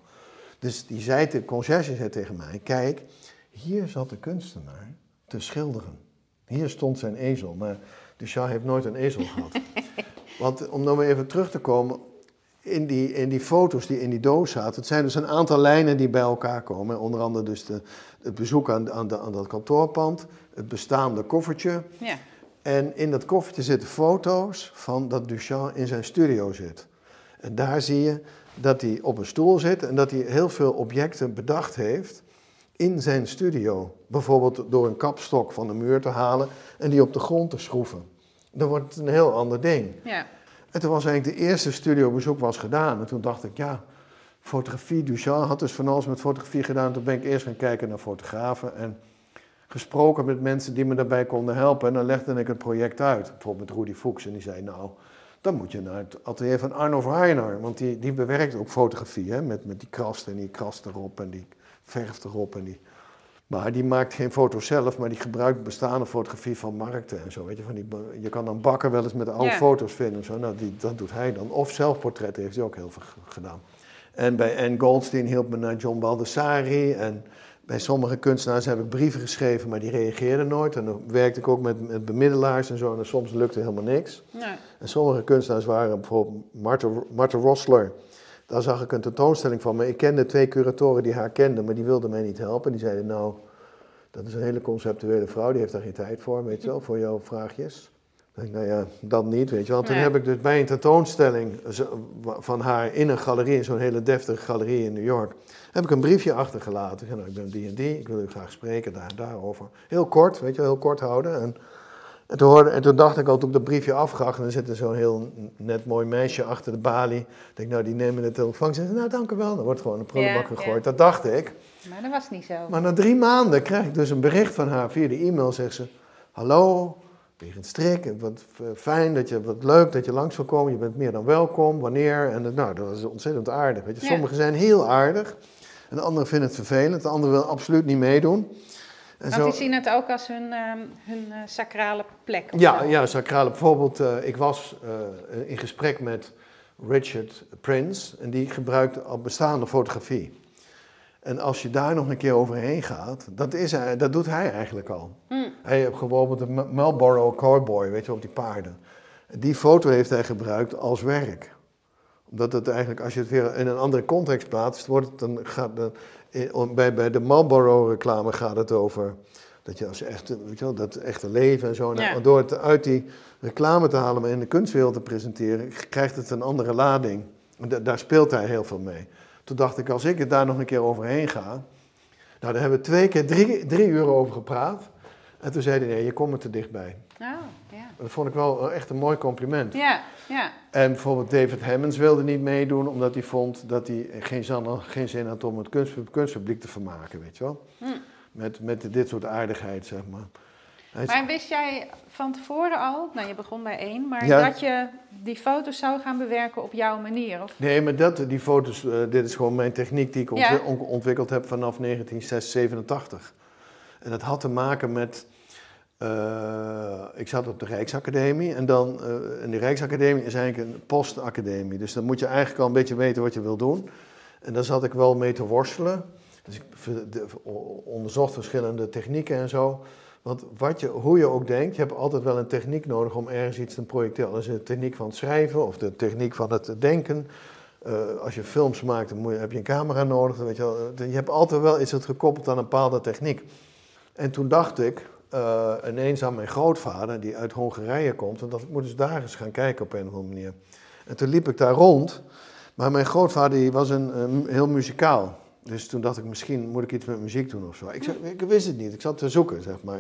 [SPEAKER 1] Dus die zei, de conciërge zei tegen mij, kijk, hier zat de kunstenaar te schilderen. Hier stond zijn ezel, maar Duchamp heeft nooit een ezel gehad. [laughs] Want om weer even terug te komen, in die, in die foto's die in die doos zaten, het zijn dus een aantal lijnen die bij elkaar komen. Onder andere dus de, het bezoek aan, aan, de, aan dat kantoorpand, het bestaande koffertje.
[SPEAKER 3] Ja.
[SPEAKER 1] En in dat koffertje zitten foto's van dat Duchamp in zijn studio zit. En daar zie je dat hij op een stoel zit en dat hij heel veel objecten bedacht heeft in zijn studio. Bijvoorbeeld door een kapstok van de muur te halen en die op de grond te schroeven. Dan wordt het een heel ander ding.
[SPEAKER 3] ja.
[SPEAKER 1] En toen was eigenlijk de eerste studiobezoek was gedaan. En toen dacht ik, ja, fotografie, Duchamp had dus van alles met fotografie gedaan. Toen ben ik eerst gaan kijken naar fotografen en gesproken met mensen die me daarbij konden helpen. En dan legde ik het project uit. Bijvoorbeeld met Rudy Fuchs. En die zei, nou, dan moet je naar het atelier van Arno Verheyener. Want die, die bewerkt ook fotografie, hè, met, met die krast en die krast erop en die verf erop. En die... Maar die maakt geen foto's zelf, maar die gebruikt bestaande fotografie van markten en zo. Weet je, van die, je kan dan bakken wel eens met oude foto's vinden en zo. Nou, die, dat doet hij dan. Of zelfportretten heeft hij ook heel veel gedaan. En bij Anne Goldstein hielp me naar John Baldessari. En bij sommige kunstenaars heb ik brieven geschreven, maar die reageerden nooit. En dan werkte ik ook met, met bemiddelaars en zo. En soms lukte helemaal niks.
[SPEAKER 3] Nou,
[SPEAKER 1] En sommige kunstenaars waren bijvoorbeeld Martha, Martha Rosler. Daar zag ik een tentoonstelling van. Maar ik kende twee curatoren die haar kenden, maar die wilden mij niet helpen. Die zeiden, nou, dat is een hele conceptuele vrouw, die heeft daar geen tijd voor, weet je wel, voor jouw vraagjes. Dan denk ik, nou ja, dan niet, weet je wel. Toen
[SPEAKER 3] Nee.
[SPEAKER 1] heb ik dus bij een tentoonstelling van haar in een galerie, in zo'n hele deftige galerie in New York, heb ik een briefje achtergelaten. Ik zei, nou, ik ben die en die, ik wil u graag spreken daar daarover. Heel kort, weet je wel, heel kort houden. En, en, toen hoorde, en toen dacht ik al, toen ik dat briefje afgaf, en dan zit er zo'n heel net mooi meisje achter de balie. Ik denk, nou, die nemen de telefoon. Ze zeggen, nou, dank u wel. Dan wordt gewoon een prullenbak
[SPEAKER 3] Ja,
[SPEAKER 1] gegooid.
[SPEAKER 3] ja.
[SPEAKER 1] Dat dacht ik.
[SPEAKER 3] maar dat was niet zo.
[SPEAKER 1] Maar na drie maanden krijg ik dus een bericht van haar via de e-mail. Zegt ze, hallo, Berend Strik, wat fijn, dat je, wat leuk dat je langs wil komen. Je bent meer dan welkom, wanneer. En nou, dat is ontzettend aardig. Weet je.
[SPEAKER 3] Ja.
[SPEAKER 1] Sommigen zijn heel aardig en de anderen vinden het vervelend. De anderen willen absoluut niet meedoen. En
[SPEAKER 3] Want die zien het ook als hun, ehm, hun eh, sacrale plek.
[SPEAKER 1] Ja,
[SPEAKER 3] zo.
[SPEAKER 1] ja, sacrale. Bijvoorbeeld, eh, ik was eh, in gesprek met Richard Prince en die gebruikt al bestaande fotografie. En als je daar nog een keer overheen gaat, dat, is, hij- dat doet hij eigenlijk al.
[SPEAKER 3] Hm.
[SPEAKER 1] Hij heeft bijvoorbeeld de Marlboro Cowboy, weet je, op die paarden. Die foto heeft hij gebruikt als werk. Omdat het eigenlijk, als je het weer in een andere context plaatst, wordt het dan gaat de, in- bij, bij de Marlboro reclame gaat het over dat je als echte, weet je wel, dat echte leven en zo. En
[SPEAKER 3] Ja.
[SPEAKER 1] Door het uit die reclame te halen, maar in de kunstwereld te presenteren, krijgt het een andere lading. En da- daar speelt hij heel veel mee. Toen dacht ik, als ik het daar nog een keer overheen ga. Nou, daar hebben we twee keer drie, drie uur over gepraat. En toen zei hij, nee, je komt er te dichtbij.
[SPEAKER 3] Oh, ja.
[SPEAKER 1] Dat vond ik wel echt een mooi compliment.
[SPEAKER 3] Ja, ja.
[SPEAKER 1] En bijvoorbeeld David Hammonds wilde niet meedoen, omdat hij vond dat hij geen zin, geen zin had om het kunst, kunstpubliek te vermaken, weet je wel.
[SPEAKER 3] Hm.
[SPEAKER 1] Met, met dit soort aardigheid, zeg maar. Hij
[SPEAKER 3] Maar wist jij van tevoren al, nou je begon bij één, maar
[SPEAKER 1] Ja.
[SPEAKER 3] dat je die foto's zou gaan bewerken op jouw manier? Of?
[SPEAKER 1] Nee, maar dat, die foto's, eh, dit is gewoon mijn techniek die ik
[SPEAKER 3] Ja.
[SPEAKER 1] ontwikkeld heb vanaf 1987. En dat had te maken met, eh, ik zat op de Rijksacademie en dan, eh en die Rijksacademie is eigenlijk een postacademie. Dus dan moet je eigenlijk al een beetje weten wat je wil doen. En daar zat ik wel mee te worstelen. Dus ik onderzocht verschillende technieken en zo. Want wat je, hoe je ook denkt, je hebt altijd wel een techniek nodig om ergens iets te projecteren. Dat is de techniek van het schrijven of de techniek van het denken. Eh, als je films maakt, dan heb je een camera nodig. Weet je, wel. je hebt altijd wel iets dat gekoppeld aan een bepaalde techniek. En toen dacht ik eh, ineens aan mijn grootvader, die uit Hongarije komt. En dat moet eens daar eens gaan kijken op een of andere manier. En toen liep ik daar rond. Maar mijn grootvader was een, heel muzikaal. Dus toen dacht ik, misschien moet ik iets met muziek doen of zo. Ik, ik wist het niet, ik zat te zoeken, zeg maar.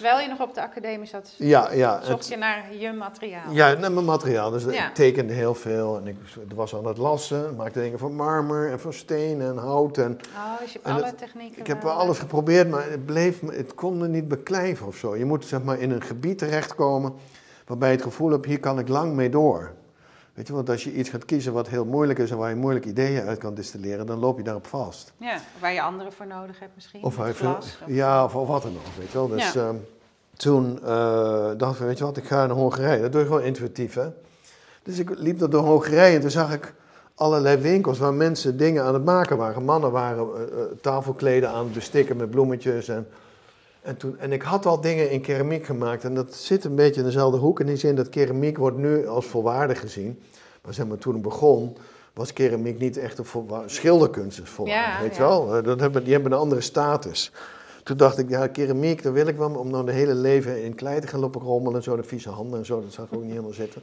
[SPEAKER 3] Terwijl je nog op de academie zat,
[SPEAKER 1] Ja, ja.
[SPEAKER 3] zocht
[SPEAKER 1] het-
[SPEAKER 3] je naar je materiaal.
[SPEAKER 1] Ja, naar mijn materiaal. Dus
[SPEAKER 3] Ja.
[SPEAKER 1] ik tekende heel veel. En ik was aan het lassen. Maakte dingen van marmer en van steen en hout. En
[SPEAKER 3] Oh, dus je hebt alle
[SPEAKER 1] het-
[SPEAKER 3] technieken
[SPEAKER 1] ik heb
[SPEAKER 3] wel,
[SPEAKER 1] alles
[SPEAKER 3] eh,
[SPEAKER 1] geprobeerd, maar het, bleef, het kon me niet beklijven of zo. Je moet zeg maar in een gebied terechtkomen waarbij je het gevoel hebt, hier kan ik lang mee door. Weet je, want als je iets gaat kiezen wat heel moeilijk is en waar je moeilijke ideeën uit kan distilleren, dan loop je daarop vast.
[SPEAKER 3] Ja, waar je anderen voor nodig hebt misschien.
[SPEAKER 1] Of veel,
[SPEAKER 3] glas. of-
[SPEAKER 1] ja, of, of wat dan ook, weet je wel. Dus
[SPEAKER 3] Ja.
[SPEAKER 1] ehm, toen eh, dacht ik, weet je wat, ik ga naar Hongarije. Dat doe je gewoon intuïtief, hè. Dus ik liep door Hongarije en toen zag ik allerlei winkels waar mensen dingen aan het maken waren. Mannen waren eh, eh, tafelkleden aan het bestikken met bloemetjes. En, en, toen, en ik had al dingen in keramiek gemaakt. En dat zit een beetje in dezelfde hoek. In die zin dat keramiek wordt nu als volwaardig gezien. Maar zeg maar, toen ik begon, was keramiek niet echt een schilderkunst is volwaardig,
[SPEAKER 3] Ja,
[SPEAKER 1] weet je
[SPEAKER 3] ja.
[SPEAKER 1] wel. Eh, Dat hebben, die hebben een andere status. Toen dacht ik, ja, keramiek, daar wil ik wel, om nou de hele leven in klei te gaan lopen rommelen en zo, de vieze handen en zo, dat zag ik ook niet helemaal zitten.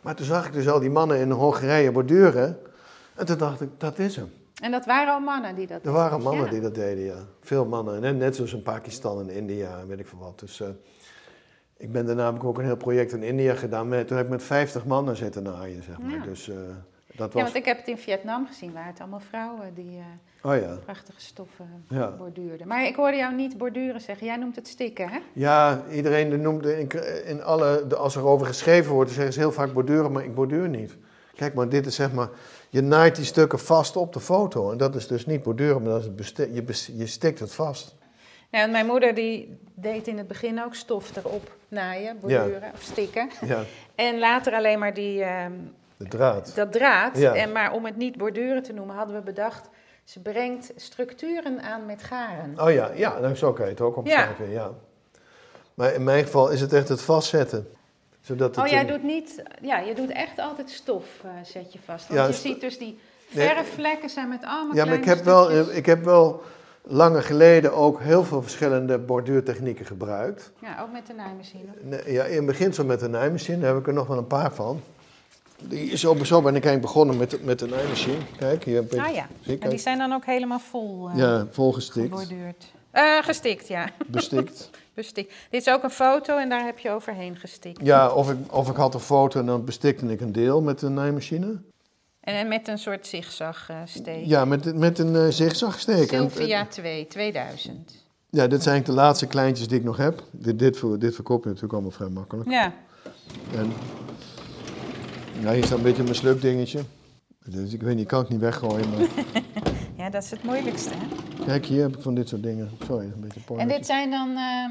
[SPEAKER 1] Maar toen zag ik dus al die mannen in Hongarije borduren. En toen dacht ik, dat is hem.
[SPEAKER 3] En dat waren al mannen die dat
[SPEAKER 1] Er waren mannen
[SPEAKER 3] Ja.
[SPEAKER 1] die dat deden, ja. Veel mannen. Net, net zoals in Pakistan en India en weet ik veel wat. Dus eh, ik ben daarna heb ik ook een heel project in India gedaan. Met, toen heb ik met 50 mannen zitten naaien, zeg maar.
[SPEAKER 3] Ja.
[SPEAKER 1] Dus eh, dat
[SPEAKER 3] Ja,
[SPEAKER 1] was...
[SPEAKER 3] want ik heb het in Vietnam gezien, waar het allemaal vrouwen die eh,
[SPEAKER 1] Oh ja.
[SPEAKER 3] prachtige stoffen
[SPEAKER 1] Ja.
[SPEAKER 3] borduurden. Maar ik hoorde jou niet borduren zeggen. Jij noemt het stikken, hè?
[SPEAKER 1] Ja, iedereen noemt in, in alle, de- als er over geschreven wordt, zeggen ze heel vaak borduren, maar ik borduur niet. Kijk, maar dit is zeg maar, je naait die stukken vast op de foto. En dat is dus niet borduren, maar dat is je, je stikt het vast.
[SPEAKER 3] Ja, en mijn moeder die deed in het begin ook stof erop naaien, borduren of stikken.
[SPEAKER 1] Ja,
[SPEAKER 3] En later alleen maar die, ehm,
[SPEAKER 1] de draad.
[SPEAKER 3] dat draad.
[SPEAKER 1] Ja.
[SPEAKER 3] En, maar om het niet borduren te noemen, hadden we bedacht... ze brengt structuren aan met garen.
[SPEAKER 1] Oh ja, ja, nou, zo kan je het ook omschrijven, ja. Maar in mijn geval is het echt het vastzetten. Zodat het
[SPEAKER 3] Oh, jij
[SPEAKER 1] een-
[SPEAKER 3] doet niet... Ja, je doet echt altijd stof, eh, zet je vast. Want
[SPEAKER 1] Ja,
[SPEAKER 3] je ziet dus die
[SPEAKER 1] Nee.
[SPEAKER 3] verfvlekken zijn met allemaal
[SPEAKER 1] Ja, maar ik heb, wel,
[SPEAKER 3] stukjes.
[SPEAKER 1] eh, ik heb wel lange geleden ook heel veel verschillende borduurtechnieken gebruikt.
[SPEAKER 3] Ja, ook met de naaimachine.
[SPEAKER 1] Nee, Ja, in beginsel met de naaimachine, daar heb ik er nog wel een paar van. Die, zo, zo ben ik eigenlijk begonnen met, met de naaimachine. Kijk, hier een beetje.
[SPEAKER 3] Ah ja,
[SPEAKER 1] zie
[SPEAKER 3] en die zijn dan ook helemaal vol eh
[SPEAKER 1] Ja,
[SPEAKER 3] geborduurd. Eh, gestikt, ja.
[SPEAKER 1] bestikt. [laughs]
[SPEAKER 3] Bestikt. Dit is ook een foto en daar heb je overheen gestikt.
[SPEAKER 1] Ja, of ik, of ik had een foto en dan bestikte ik een deel met de naaimachine.
[SPEAKER 3] En, en met een soort zigzag eh.
[SPEAKER 1] Ja, met, met een eh zigzagsteek.
[SPEAKER 3] Sylvia 2, 2000.
[SPEAKER 1] Ja, dit zijn de laatste kleintjes die ik nog heb. Dit, dit, dit verkoop je natuurlijk allemaal vrij makkelijk.
[SPEAKER 3] Ja.
[SPEAKER 1] En, ja, hier staat een beetje een mislukt dingetje. Dus ik weet niet, kan ik niet weggooien. Maar [laughs]
[SPEAKER 3] ja, dat is het moeilijkste. Hè?
[SPEAKER 1] kijk, hier heb ik van dit soort dingen. Sorry, een beetje porno.
[SPEAKER 3] En dit zijn dan... ehm,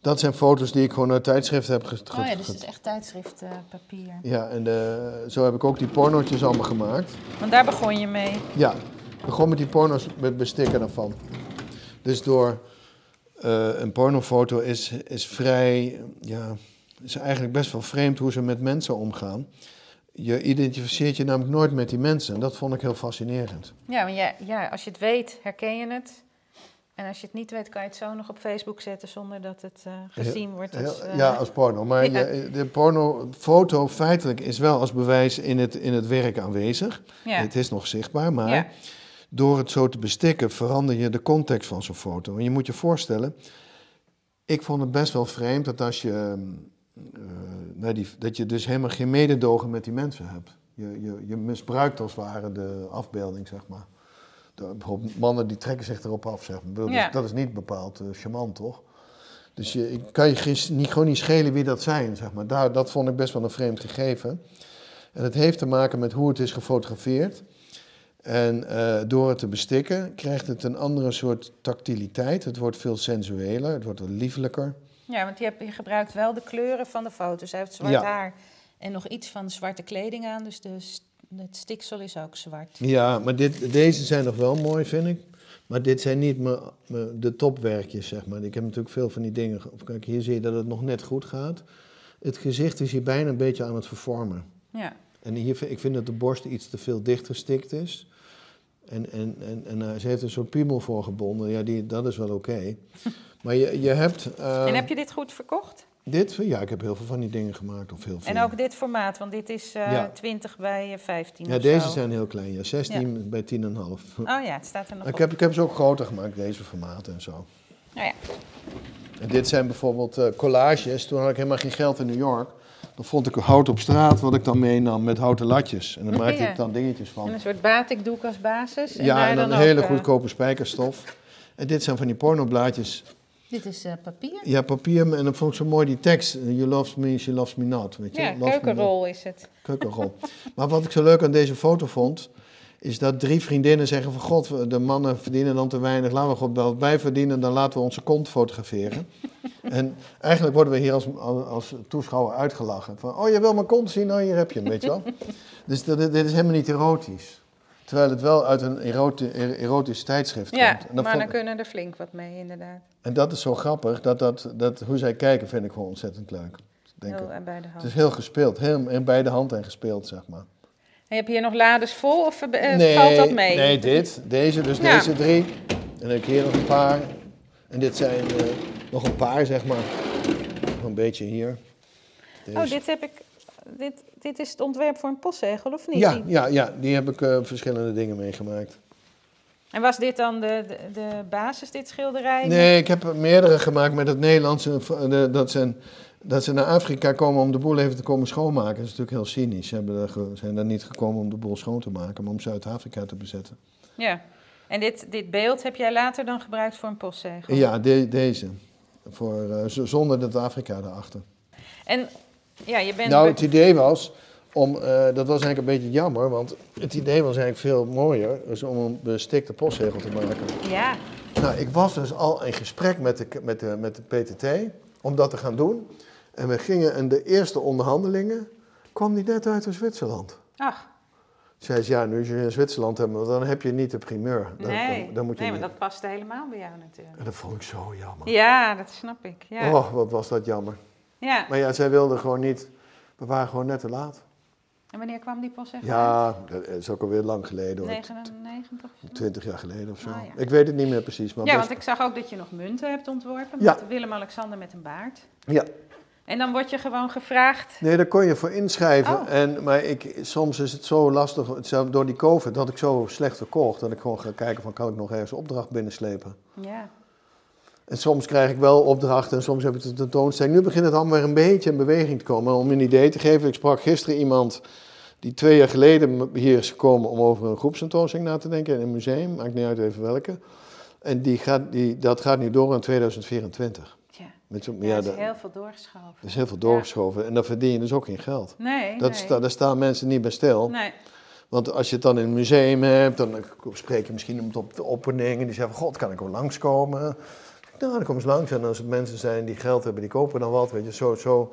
[SPEAKER 1] Dat zijn foto's die ik gewoon uit tijdschriften heb ge-
[SPEAKER 3] oh ja, dus het is echt tijdschriftpapier.
[SPEAKER 1] Ja, en eh, zo heb ik ook die pornootjes allemaal gemaakt.
[SPEAKER 3] Want daar begon je mee.
[SPEAKER 1] Ja, ik begon met die porno's met bestikken daarvan. Dus door eh, een pornofoto is, is vrij, ja, is eigenlijk best wel vreemd hoe ze met mensen omgaan. Je identificeert je namelijk nooit met die mensen en dat vond ik heel fascinerend.
[SPEAKER 3] Ja, want ja, ja, als je het weet, herken je het. En als je het niet weet, kan je het zo nog op Facebook zetten zonder dat het eh, gezien wordt. Als, eh,
[SPEAKER 1] ja, als porno. Maar [laughs]
[SPEAKER 3] ja.
[SPEAKER 1] je- de pornofoto feitelijk is wel als bewijs in het, in het werk aanwezig.
[SPEAKER 3] ja.
[SPEAKER 1] Het is nog zichtbaar, maar
[SPEAKER 3] Ja.
[SPEAKER 1] door het zo te bestikken verander je de context van zo'n foto. En je moet je voorstellen, ik vond het best wel vreemd dat als je, eh, die, dat je dus helemaal geen mededogen met die mensen hebt. Je, je, je misbruikt als het ware de afbeelding, zeg maar. De, bijvoorbeeld mannen die trekken zich erop af, zeg maar.
[SPEAKER 3] Ja.
[SPEAKER 1] dat, is niet bepaald eh, charmant, toch? Dus je, ik kan je niet, gewoon niet schelen wie dat zijn, zeg maar. Daar, dat vond ik best wel een vreemd gegeven. En het heeft te maken met hoe het is gefotografeerd. En eh, door het te bestikken krijgt het een andere soort tactiliteit. Het wordt veel sensueler, het wordt wat liefelijker.
[SPEAKER 3] Ja, want je, hebt, je gebruikt wel de kleuren van de foto's. Hij heeft zwart
[SPEAKER 1] Ja.
[SPEAKER 3] haar en nog iets van zwarte kleding aan. Dus de, het stiksel is ook zwart.
[SPEAKER 1] Ja, maar dit, deze zijn nog wel mooi, vind ik. Maar dit zijn niet mijn, mijn- de topwerkjes, zeg maar. Ik heb natuurlijk veel van die dingen. Kijk, hier zie je dat het nog net goed gaat. Het gezicht is hier bijna een beetje aan het vervormen.
[SPEAKER 3] Ja.
[SPEAKER 1] En hier, ik vind dat de borst iets te veel dichtgestikt is. En, en, en, en eh, ze heeft een soort piemel voor gebonden. Ja, die, dat is wel oké. [laughs] Maar je, je hebt... eh,
[SPEAKER 3] en heb je dit goed verkocht?
[SPEAKER 1] Dit? Ja, ik heb heel veel van die dingen gemaakt. Of heel veel.
[SPEAKER 3] En ook dit formaat, want dit is eh,
[SPEAKER 1] Ja.
[SPEAKER 3] 20 bij eh, 15
[SPEAKER 1] Ja, deze
[SPEAKER 3] zo.
[SPEAKER 1] zijn heel klein. Ja, 16 bij 10,5.
[SPEAKER 3] Oh ja, het staat er nog
[SPEAKER 1] Ik
[SPEAKER 3] op.
[SPEAKER 1] heb, ik heb ze ook groter gemaakt, deze formaten en zo.
[SPEAKER 3] Nou ja.
[SPEAKER 1] En dit zijn bijvoorbeeld eh, collages. Toen had ik helemaal geen geld in New York. Dan vond ik hout op straat, wat ik dan meenam met houten latjes. En dan maakte
[SPEAKER 3] Ja.
[SPEAKER 1] ik dan dingetjes
[SPEAKER 3] En
[SPEAKER 1] van.
[SPEAKER 3] een soort batikdoek als basis. En
[SPEAKER 1] Ja,
[SPEAKER 3] daar
[SPEAKER 1] en dan
[SPEAKER 3] ook,
[SPEAKER 1] hele
[SPEAKER 3] eh,
[SPEAKER 1] goedkope spijkerstof. En dit zijn van die pornoblaadjes.
[SPEAKER 2] Dit is eh, papier.
[SPEAKER 1] Ja, papier. En dan vond ik zo mooi die tekst. You loves me, she loves me not. Weet je?
[SPEAKER 3] Ja,
[SPEAKER 1] Love
[SPEAKER 3] keukenrol is het.
[SPEAKER 1] Keukenrol. maar wat ik zo leuk aan deze foto vond, is dat drie vriendinnen zeggen van god, de mannen verdienen dan te weinig, laten we god wel bij verdienen, dan laten we onze kont fotograferen. [laughs] en eigenlijk worden we hier als, als toeschouwer uitgelachen. Van, oh, je wil mijn kont zien? Nou, hier heb je hem, weet je wel. [laughs] dus dat, dit is helemaal niet erotisch. Terwijl het wel uit een eroti- er- erotisch tijdschrift
[SPEAKER 3] Ja,
[SPEAKER 1] komt. En, dat
[SPEAKER 3] maar
[SPEAKER 1] vond-
[SPEAKER 3] dan kunnen er flink wat mee inderdaad.
[SPEAKER 1] en dat is zo grappig, dat, dat, dat, hoe zij kijken vind ik gewoon ontzettend leuk. Denk
[SPEAKER 3] Heel
[SPEAKER 1] ik.
[SPEAKER 3] bij de
[SPEAKER 1] Het is heel gespeeld, heel in beide handen gespeeld, zeg maar.
[SPEAKER 3] En heb je hier nog lades vol of eh, valt dat mee?
[SPEAKER 1] Nee, dit, deze, dus
[SPEAKER 3] Ja.
[SPEAKER 1] deze drie. En dan heb ik hier nog een paar. En dit zijn eh, nog een paar, zeg maar. Nog een beetje hier. Deze.
[SPEAKER 3] Oh, dit heb ik. Dit, dit is het ontwerp voor een postzegel, of niet?
[SPEAKER 1] ja,
[SPEAKER 3] Die-
[SPEAKER 1] ja, ja, die heb ik eh, verschillende dingen meegemaakt.
[SPEAKER 3] En was dit dan de, de, de basis, dit schilderij?
[SPEAKER 1] Nee, ik heb er meerdere gemaakt met het Nederlandse. eh, de- Dat, zijn, dat ze naar Afrika komen om de boel even te komen schoonmaken. Dat is natuurlijk heel cynisch. Ze zijn daar niet gekomen om de boel schoon te maken, maar om Zuid-Afrika te bezetten.
[SPEAKER 3] Ja. En dit, dit beeld heb jij later dan gebruikt voor een postzegel?
[SPEAKER 1] Ja, de- deze. Voor, eh, zonder dat Afrika erachter.
[SPEAKER 3] En ja, je bent...
[SPEAKER 1] Nou, het idee was om, eh, dat was eigenlijk een beetje jammer, want het idee was eigenlijk veel mooier, dus om een bestikte postzegel te maken.
[SPEAKER 3] Ja,
[SPEAKER 1] Nou, ik was dus al in gesprek met de, met de, met de PTT om dat te gaan doen. En we gingen in de eerste onderhandelingen, kwam die net uit Zwitserland.
[SPEAKER 3] ach,
[SPEAKER 1] Zei ze, ja, nu je in Zwitserland hebt, dan heb je niet de primeur. Dan,
[SPEAKER 3] nee.
[SPEAKER 1] dan, dan moet je
[SPEAKER 3] nee, maar dat past helemaal bij jou natuurlijk.
[SPEAKER 1] En dat vond ik zo jammer.
[SPEAKER 3] Ja, dat snap ik. Ja.
[SPEAKER 1] Oh, wat was dat jammer.
[SPEAKER 3] ja.
[SPEAKER 1] Maar ja, zij wilden gewoon niet, we waren gewoon net te laat.
[SPEAKER 3] En wanneer kwam die postzegel uit?
[SPEAKER 1] Ja, dat is ook alweer lang geleden hoor.
[SPEAKER 3] 99 of zo?
[SPEAKER 1] 20 jaar geleden of zo.
[SPEAKER 3] Ah, ja.
[SPEAKER 1] Ik weet het niet meer precies. Maar
[SPEAKER 3] Ja,
[SPEAKER 1] best-
[SPEAKER 3] want ik zag ook dat je nog munten hebt ontworpen.
[SPEAKER 1] Ja.
[SPEAKER 3] Met Willem-Alexander met een baard.
[SPEAKER 1] ja.
[SPEAKER 3] En dan word je gewoon gevraagd...
[SPEAKER 1] Nee, daar kon je voor inschrijven.
[SPEAKER 3] Oh.
[SPEAKER 1] En, maar ik, soms is het zo lastig, zelfs door die COVID, dat ik zo slecht verkocht. Dat ik gewoon ga kijken van, kan ik nog ergens opdracht binnenslepen?
[SPEAKER 3] Ja,
[SPEAKER 1] En soms krijg ik wel opdrachten en soms heb ik de tentoonstelling. Nu begint het allemaal weer een beetje in beweging te komen. Om een idee te geven, ik sprak gisteren iemand die twee jaar geleden hier is gekomen om over een groepstentoonstelling na te denken in een museum. Maakt niet uit even welke. En die gaat, die, dat gaat nu door in 2024. Met zo,
[SPEAKER 3] Ja,
[SPEAKER 1] ja,
[SPEAKER 3] er is heel veel doorgeschoven.
[SPEAKER 1] er is heel veel doorgeschoven. En dan verdien je dus ook geen geld.
[SPEAKER 3] Nee,
[SPEAKER 1] Dat
[SPEAKER 3] nee.
[SPEAKER 1] sta, daar staan mensen niet bij stil.
[SPEAKER 3] Nee.
[SPEAKER 1] Want als je het dan in een museum hebt, dan spreek je misschien op de opening en die zegt van, god, kan ik ook langskomen? Nou, dan kom eens langs en als het mensen zijn die geld hebben, die kopen dan wat, weet je, zo, zo,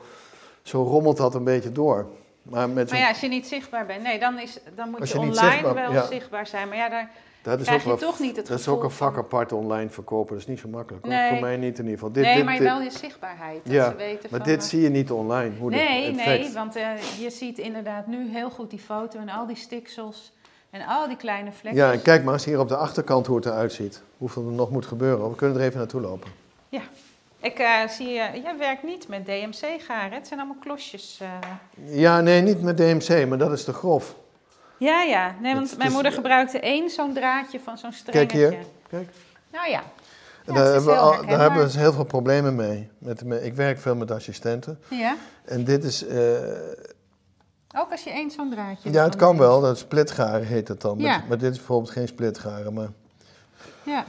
[SPEAKER 1] zo rommelt dat een beetje door. Maar met
[SPEAKER 3] Maar ja, als je niet zichtbaar bent, nee, dan, is, dan moet je, online
[SPEAKER 1] zichtbaar-
[SPEAKER 3] wel zichtbaar zijn. Maar ja, daar,
[SPEAKER 1] dat is
[SPEAKER 3] krijg
[SPEAKER 1] ook
[SPEAKER 3] je
[SPEAKER 1] wel-
[SPEAKER 3] toch niet het
[SPEAKER 1] Dat is ook een vak
[SPEAKER 3] van-
[SPEAKER 1] apart online verkopen, dat is niet zo makkelijk.
[SPEAKER 3] Nee.
[SPEAKER 1] Voor mij niet in ieder geval. Dit,
[SPEAKER 3] nee,
[SPEAKER 1] dit,
[SPEAKER 3] maar
[SPEAKER 1] dit-
[SPEAKER 3] wel je zichtbaarheid. Dat
[SPEAKER 1] ja,
[SPEAKER 3] ze weten
[SPEAKER 1] maar
[SPEAKER 3] van,
[SPEAKER 1] dit
[SPEAKER 3] eh,
[SPEAKER 1] zie je niet online, hoe
[SPEAKER 3] Nee,
[SPEAKER 1] effect.
[SPEAKER 3] nee, want eh, je ziet inderdaad nu heel goed die foto en al die stiksels en al die kleine vlekken.
[SPEAKER 1] Ja, en kijk maar eens hier op de achterkant hoe het eruit ziet. Hoeveel er nog moet gebeuren. We kunnen er even naartoe lopen.
[SPEAKER 3] Ik eh, zie, je, jij werkt niet met DMC-garen, het zijn allemaal klosjes.
[SPEAKER 1] Ja, nee, niet met DMC, maar dat is te grof.
[SPEAKER 3] Ja, ja, nee, want mijn moeder gebruikte één zo'n draadje van zo'n strengetje.
[SPEAKER 1] Kijk hier. Kijk.
[SPEAKER 3] Nou ja,
[SPEAKER 1] daar, hebben we al- daar hebben we dus heel veel problemen mee. Met, met- ik werk veel met assistenten.
[SPEAKER 3] ja.
[SPEAKER 1] En dit is... eh,
[SPEAKER 3] Ook als je één zo'n draadje
[SPEAKER 1] ja, het kan wel. Dat splitgaren heet het dan.
[SPEAKER 3] Ja.
[SPEAKER 1] Maar, maar dit is bijvoorbeeld geen splitgaren. Maar,
[SPEAKER 3] Ja.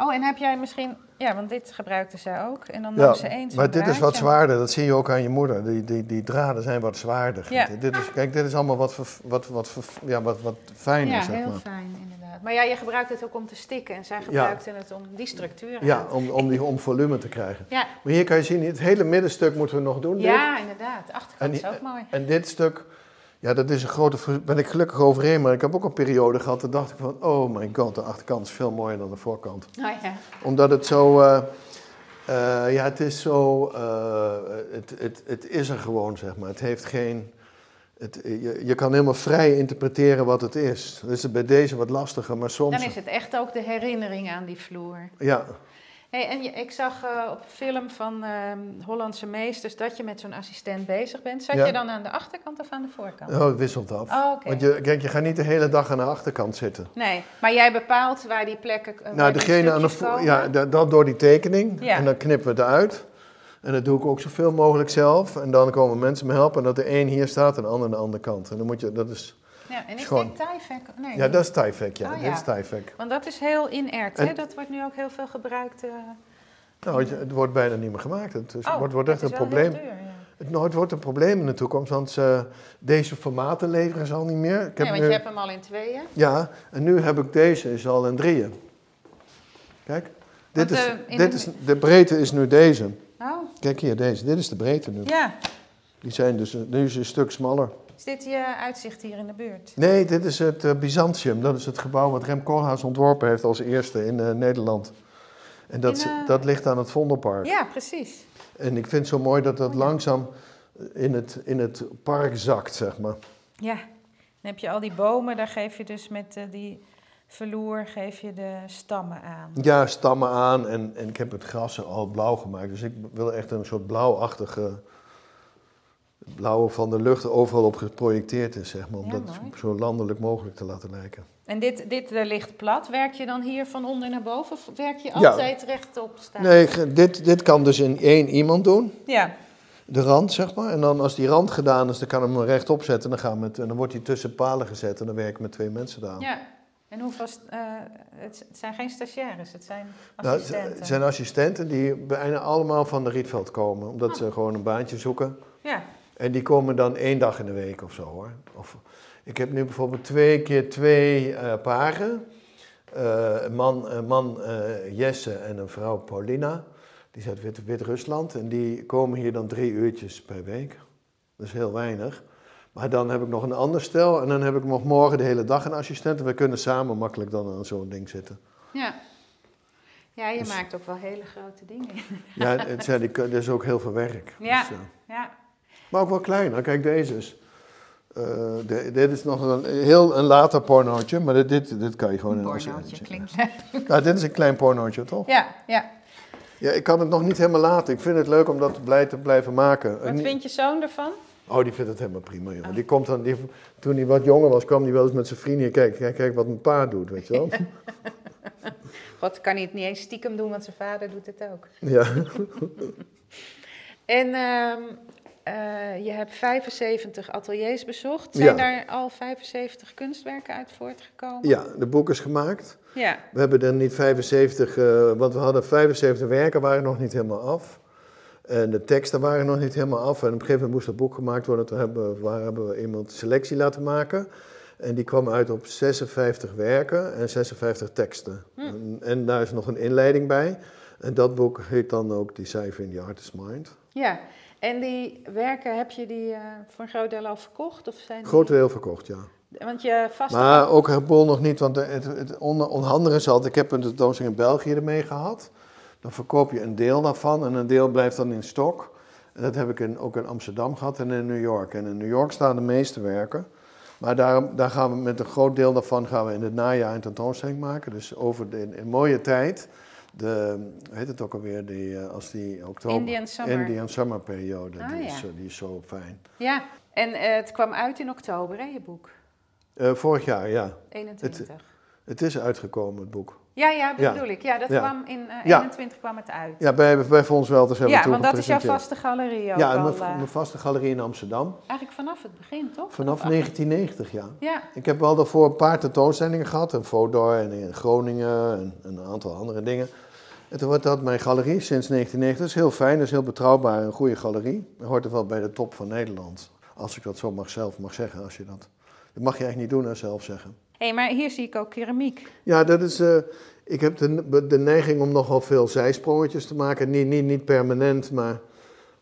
[SPEAKER 3] Oh, en heb jij misschien... Ja, want dit gebruikte zij ook. En dan
[SPEAKER 1] ja,
[SPEAKER 3] nam ze één zo'n
[SPEAKER 1] maar dit is wat zwaarder. Dat zie je ook aan je moeder. Die, die, die draden zijn wat zwaarder.
[SPEAKER 3] Ja.
[SPEAKER 1] Dit is, kijk, dit is allemaal wat, wat, wat, ja, wat, wat fijner,
[SPEAKER 3] Ja,
[SPEAKER 1] zeg
[SPEAKER 3] heel
[SPEAKER 1] maar.
[SPEAKER 3] fijn inderdaad. Maar ja, je gebruikt het ook om te stikken. En zij gebruikte het om die structuur
[SPEAKER 1] Ja, om, om, die, om volume te krijgen.
[SPEAKER 3] Ja,
[SPEAKER 1] Maar hier kan je zien, het hele middenstuk moeten we nog doen. dit.
[SPEAKER 3] ja inderdaad. De achterkant
[SPEAKER 1] En
[SPEAKER 3] is ook mooi.
[SPEAKER 1] En dit stuk, ja, dat is een grote. ben ik gelukkig overheen, maar ik heb ook een periode gehad. Dat dacht ik van: oh my god, de achterkant is veel mooier dan de voorkant.
[SPEAKER 3] Nou ja.
[SPEAKER 1] Omdat het zo. eh, eh, ja, het is zo. eh, het, het, het is er gewoon, zeg maar. Het heeft geen. Het, je, je kan helemaal vrij interpreteren wat het is. Dus bij deze wat lastiger, maar soms.
[SPEAKER 3] Dan is het echt ook de herinnering aan die vloer.
[SPEAKER 1] Ja,
[SPEAKER 3] Hey, en je, ik zag eh, op een film van ehm, Hollandse meesters dat je met zo'n assistent bezig bent. Zat
[SPEAKER 1] Ja.
[SPEAKER 3] je dan aan de achterkant of aan de voorkant?
[SPEAKER 1] Oh, het wisselt af.
[SPEAKER 3] Oh.
[SPEAKER 1] Want je, kijk, je gaat niet de hele dag aan de achterkant zitten.
[SPEAKER 3] Nee, maar jij bepaalt waar die plekken. eh,
[SPEAKER 1] Nou, degene aan de
[SPEAKER 3] stukjes
[SPEAKER 1] vo-
[SPEAKER 3] komen?
[SPEAKER 1] ja, da- dat door die tekening.
[SPEAKER 3] Ja.
[SPEAKER 1] En dan knippen we het uit. En dat doe ik ook zoveel mogelijk zelf. En dan komen mensen me helpen. En dat de een hier staat en de ander aan de andere kant. En dan moet je, dat is,
[SPEAKER 3] Ja, en is
[SPEAKER 1] Schoon.
[SPEAKER 3] dit Tyvek? Nee.
[SPEAKER 1] ja, dat is Tyvek, ja.
[SPEAKER 3] Oh, ja.
[SPEAKER 1] is Tyvek.
[SPEAKER 3] Want dat is heel inert, hè?
[SPEAKER 1] En-
[SPEAKER 3] Dat wordt nu ook heel veel gebruikt. eh.
[SPEAKER 1] Nou, het, het wordt bijna niet meer gemaakt. Het, is-
[SPEAKER 3] Oh,
[SPEAKER 1] wordt, wordt echt een probleem.
[SPEAKER 3] heel duur, ja.
[SPEAKER 1] Het, nou, het wordt een probleem in de toekomst, want eh, deze formaten leveren ze al niet meer. Ik heb
[SPEAKER 3] Nee, want
[SPEAKER 1] nu,
[SPEAKER 3] je hebt hem al in tweeën.
[SPEAKER 1] Ja, en nu heb ik deze, is al in drieën. Kijk, dit
[SPEAKER 3] Want,
[SPEAKER 1] is,
[SPEAKER 3] eh,
[SPEAKER 1] dit
[SPEAKER 3] de-
[SPEAKER 1] is, de breedte is nu deze.
[SPEAKER 3] Oh,
[SPEAKER 1] Kijk hier, deze. Dit is de breedte nu.
[SPEAKER 3] ja.
[SPEAKER 1] Die zijn dus nu is een stuk smaller.
[SPEAKER 3] Is dit je uitzicht hier in de buurt?
[SPEAKER 1] Nee, dit is het eh, Byzantium. Dat is het gebouw wat Rem Koolhaas ontworpen heeft als eerste in eh, Nederland. En dat,
[SPEAKER 3] In, eh,
[SPEAKER 1] dat ligt aan het Vondelpark.
[SPEAKER 3] Ja, precies.
[SPEAKER 1] En ik vind het zo mooi dat dat
[SPEAKER 3] Oh,
[SPEAKER 1] langzaam in het, in het park zakt, zeg maar.
[SPEAKER 3] Ja. Dan heb je al die bomen, daar geef je dus met die verloer geef je de stammen aan.
[SPEAKER 1] Ja, stammen aan en, en ik heb het gras al blauw gemaakt. Dus ik wil echt een soort blauwachtige... Blauwe van de lucht overal op geprojecteerd is, zeg maar. Om
[SPEAKER 3] Ja,
[SPEAKER 1] dat
[SPEAKER 3] mooi.
[SPEAKER 1] zo landelijk mogelijk te laten lijken.
[SPEAKER 3] En dit, dit eh, ligt plat. Werk je dan hier van onder naar boven of werk je
[SPEAKER 1] Ja.
[SPEAKER 3] altijd rechtop staan?
[SPEAKER 1] Nee, dit, dit kan dus in één iemand doen.
[SPEAKER 3] Ja.
[SPEAKER 1] De rand, zeg maar. En dan als die rand gedaan is, dan kan ik hem rechtop zetten. Dan, gaan met, en dan wordt hij tussen palen gezet en dan werk ik met twee mensen daar.
[SPEAKER 3] ja. En hoeveel... eh, het zijn geen stagiaires, het zijn
[SPEAKER 1] Nou,
[SPEAKER 3] assistenten.
[SPEAKER 1] het zijn assistenten die bijna allemaal van de Rietveld komen. Omdat
[SPEAKER 3] Ah.
[SPEAKER 1] ze gewoon een baantje zoeken.
[SPEAKER 3] Ja.
[SPEAKER 1] En die komen dan één dag in de week of zo hoor. Of, ik heb nu bijvoorbeeld twee keer twee eh, paren. Eh, een man, een man eh, Jesse en een vrouw Paulina. Die zijn uit Wit- Wit-Rusland. en die komen hier dan drie uurtjes per week. Dat is heel weinig. Maar dan heb ik nog een ander stel. En dan heb ik nog morgen de hele dag een assistent. En we kunnen samen makkelijk dan aan zo'n ding zitten.
[SPEAKER 3] Ja. Ja, je
[SPEAKER 1] Dus-
[SPEAKER 3] maakt ook wel hele grote dingen.
[SPEAKER 1] Ja, [laughs] het zijn, dat is ook heel veel werk.
[SPEAKER 3] Ja.
[SPEAKER 1] Dus,
[SPEAKER 3] Ja.
[SPEAKER 1] Maar ook wel kleiner. Kijk, deze is. eh, de- dit is nog een heel een later pornootje, maar dit, dit, dit kan je gewoon in een
[SPEAKER 3] Pornootje klinkt. [laughs]
[SPEAKER 1] Nou, dit is een klein pornootje, toch?
[SPEAKER 3] Ja, ja.
[SPEAKER 1] Ja, ik kan het nog niet helemaal laten. Ik vind het leuk om dat blij te blijven maken. En
[SPEAKER 3] Wat vindt je zoon ervan?
[SPEAKER 1] Oh, die vindt het helemaal prima, joh.
[SPEAKER 3] Oh.
[SPEAKER 1] Die komt dan, die, toen hij wat jonger was, kwam hij wel eens met zijn vrienden. Kijk, kijk, kijk wat mijn pa doet, weet je wel? [laughs]
[SPEAKER 3] God kan hij het niet eens stiekem doen, want zijn vader doet het ook.
[SPEAKER 1] ja.
[SPEAKER 3] En ehm, eh, je hebt 75 ateliers bezocht. Zijn
[SPEAKER 1] Ja.
[SPEAKER 3] daar al 75 kunstwerken uit voortgekomen?
[SPEAKER 1] ja, de boek is gemaakt.
[SPEAKER 3] Ja.
[SPEAKER 1] We hebben er niet 75, eh, want we hadden 75 werken, waren nog niet helemaal af. En de teksten waren nog niet helemaal af. En op een gegeven moment moest dat boek gemaakt worden. Toen hebben, we- waar hebben we iemand selectie laten maken. En die kwam uit op 56 werken en 56 teksten. En, en daar is nog een inleiding bij. En dat boek heet dan ook Deciphering the Artist's Mind.
[SPEAKER 3] ja. En die werken, heb je die eh, voor een groot deel al verkocht? Of zijn
[SPEAKER 1] Groot deel verkocht, ja.
[SPEAKER 3] Want je vaste...
[SPEAKER 1] Maar ook een boel nog niet, want het, het on- onhandige is altijd... Ik heb een tentoonstelling in België ermee gehad. Dan verkoop je een deel daarvan en een deel blijft dan in stok. En dat heb ik in, ook in Amsterdam gehad en in New York. En in New York staan de meeste werken. Maar daar, daar gaan we met een groot deel daarvan gaan we in het najaar een tentoonstelling maken. Dus over de, in, in mooie tijd, de, hoe heet het ook alweer, die, eh, als die oktober...
[SPEAKER 3] Indian Summer.
[SPEAKER 1] Indian Summer periode,
[SPEAKER 3] Ah,
[SPEAKER 1] die,
[SPEAKER 3] ja.
[SPEAKER 1] is, zo- die is zo fijn.
[SPEAKER 3] Ja. En eh, het kwam uit in oktober, hè, je boek?
[SPEAKER 1] Eh, vorig jaar, ja.
[SPEAKER 3] 21.
[SPEAKER 1] Het is uitgekomen, het boek.
[SPEAKER 3] Ja, ja, dat
[SPEAKER 1] Ja.
[SPEAKER 3] bedoel ik. Ja, dat
[SPEAKER 1] Ja.
[SPEAKER 3] kwam in eh,
[SPEAKER 1] Ja.
[SPEAKER 3] 21 kwam het uit.
[SPEAKER 1] Ja, bij, bij Fons Welters hebben
[SPEAKER 3] Ja,
[SPEAKER 1] we toen
[SPEAKER 3] want dat is jouw vaste galerie ook
[SPEAKER 1] Ja,
[SPEAKER 3] al.
[SPEAKER 1] mijn,
[SPEAKER 3] eh,
[SPEAKER 1] mijn vaste galerie in Amsterdam.
[SPEAKER 3] eigenlijk vanaf het begin, toch?
[SPEAKER 1] Vanaf
[SPEAKER 3] Of-
[SPEAKER 1] 1990, ja.
[SPEAKER 3] Ja,
[SPEAKER 1] Ik heb wel daarvoor een paar tentoonstellingen gehad. In Vodor en in Groningen en, en een aantal andere dingen. En toen wordt dat mijn galerie sinds 1990. Dat is heel fijn, dat is heel betrouwbaar, een goede galerie. Dat hoort er wel bij de top van Nederland. Als ik dat zo mag zelf mag zeggen. Als je dat, dat mag je eigenlijk niet doen, hè, zelf zeggen.
[SPEAKER 3] Hey, maar hier zie ik ook keramiek.
[SPEAKER 1] Ja, dat is. eh, ik heb de, de neiging om nogal veel zijsprongetjes te maken. Niet, niet, niet permanent, maar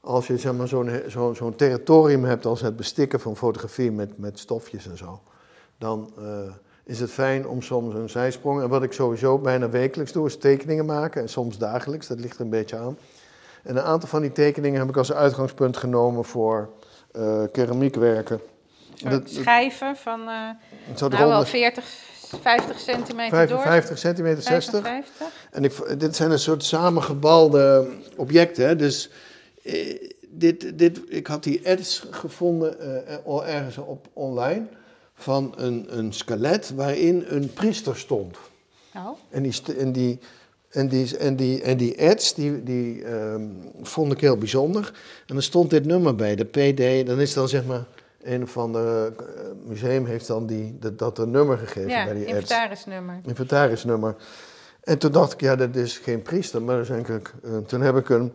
[SPEAKER 1] als je zeg maar, zo'n zo'n zo'n territorium hebt als het bestikken van fotografie met, met stofjes en zo, dan eh, is het fijn om soms een zijsprong. En wat ik sowieso bijna wekelijks doe, is tekeningen maken. En soms dagelijks, dat ligt er een beetje aan. En een aantal van die tekeningen heb ik als uitgangspunt genomen voor eh keramiekwerken. Dat-
[SPEAKER 3] schijven van eh nou wel
[SPEAKER 1] ronde-
[SPEAKER 3] 40 50 centimeter
[SPEAKER 1] 55
[SPEAKER 3] door.
[SPEAKER 1] centimeter, 60.
[SPEAKER 3] 55.
[SPEAKER 1] En ik, dit zijn een soort samengebalde objecten. Hè? Dus eh, dit, dit, ik had die ads gevonden eh, ergens op online van een, een skelet waarin een priester stond.
[SPEAKER 3] Oh,
[SPEAKER 1] En die, en die, en die, en die, en die ads, die, die ehm, vond ik heel bijzonder. En er stond dit nummer bij, de PD. Dan is dan zeg maar, een of ander eh, museum heeft dan die, dat, dat een nummer gegeven
[SPEAKER 3] ja,
[SPEAKER 1] bij die ads.
[SPEAKER 3] inventarisnummer.
[SPEAKER 1] Inventarisnummer. En toen dacht ik, ja, dat is geen priester. Maar dus eigenlijk, eh, toen heb ik een,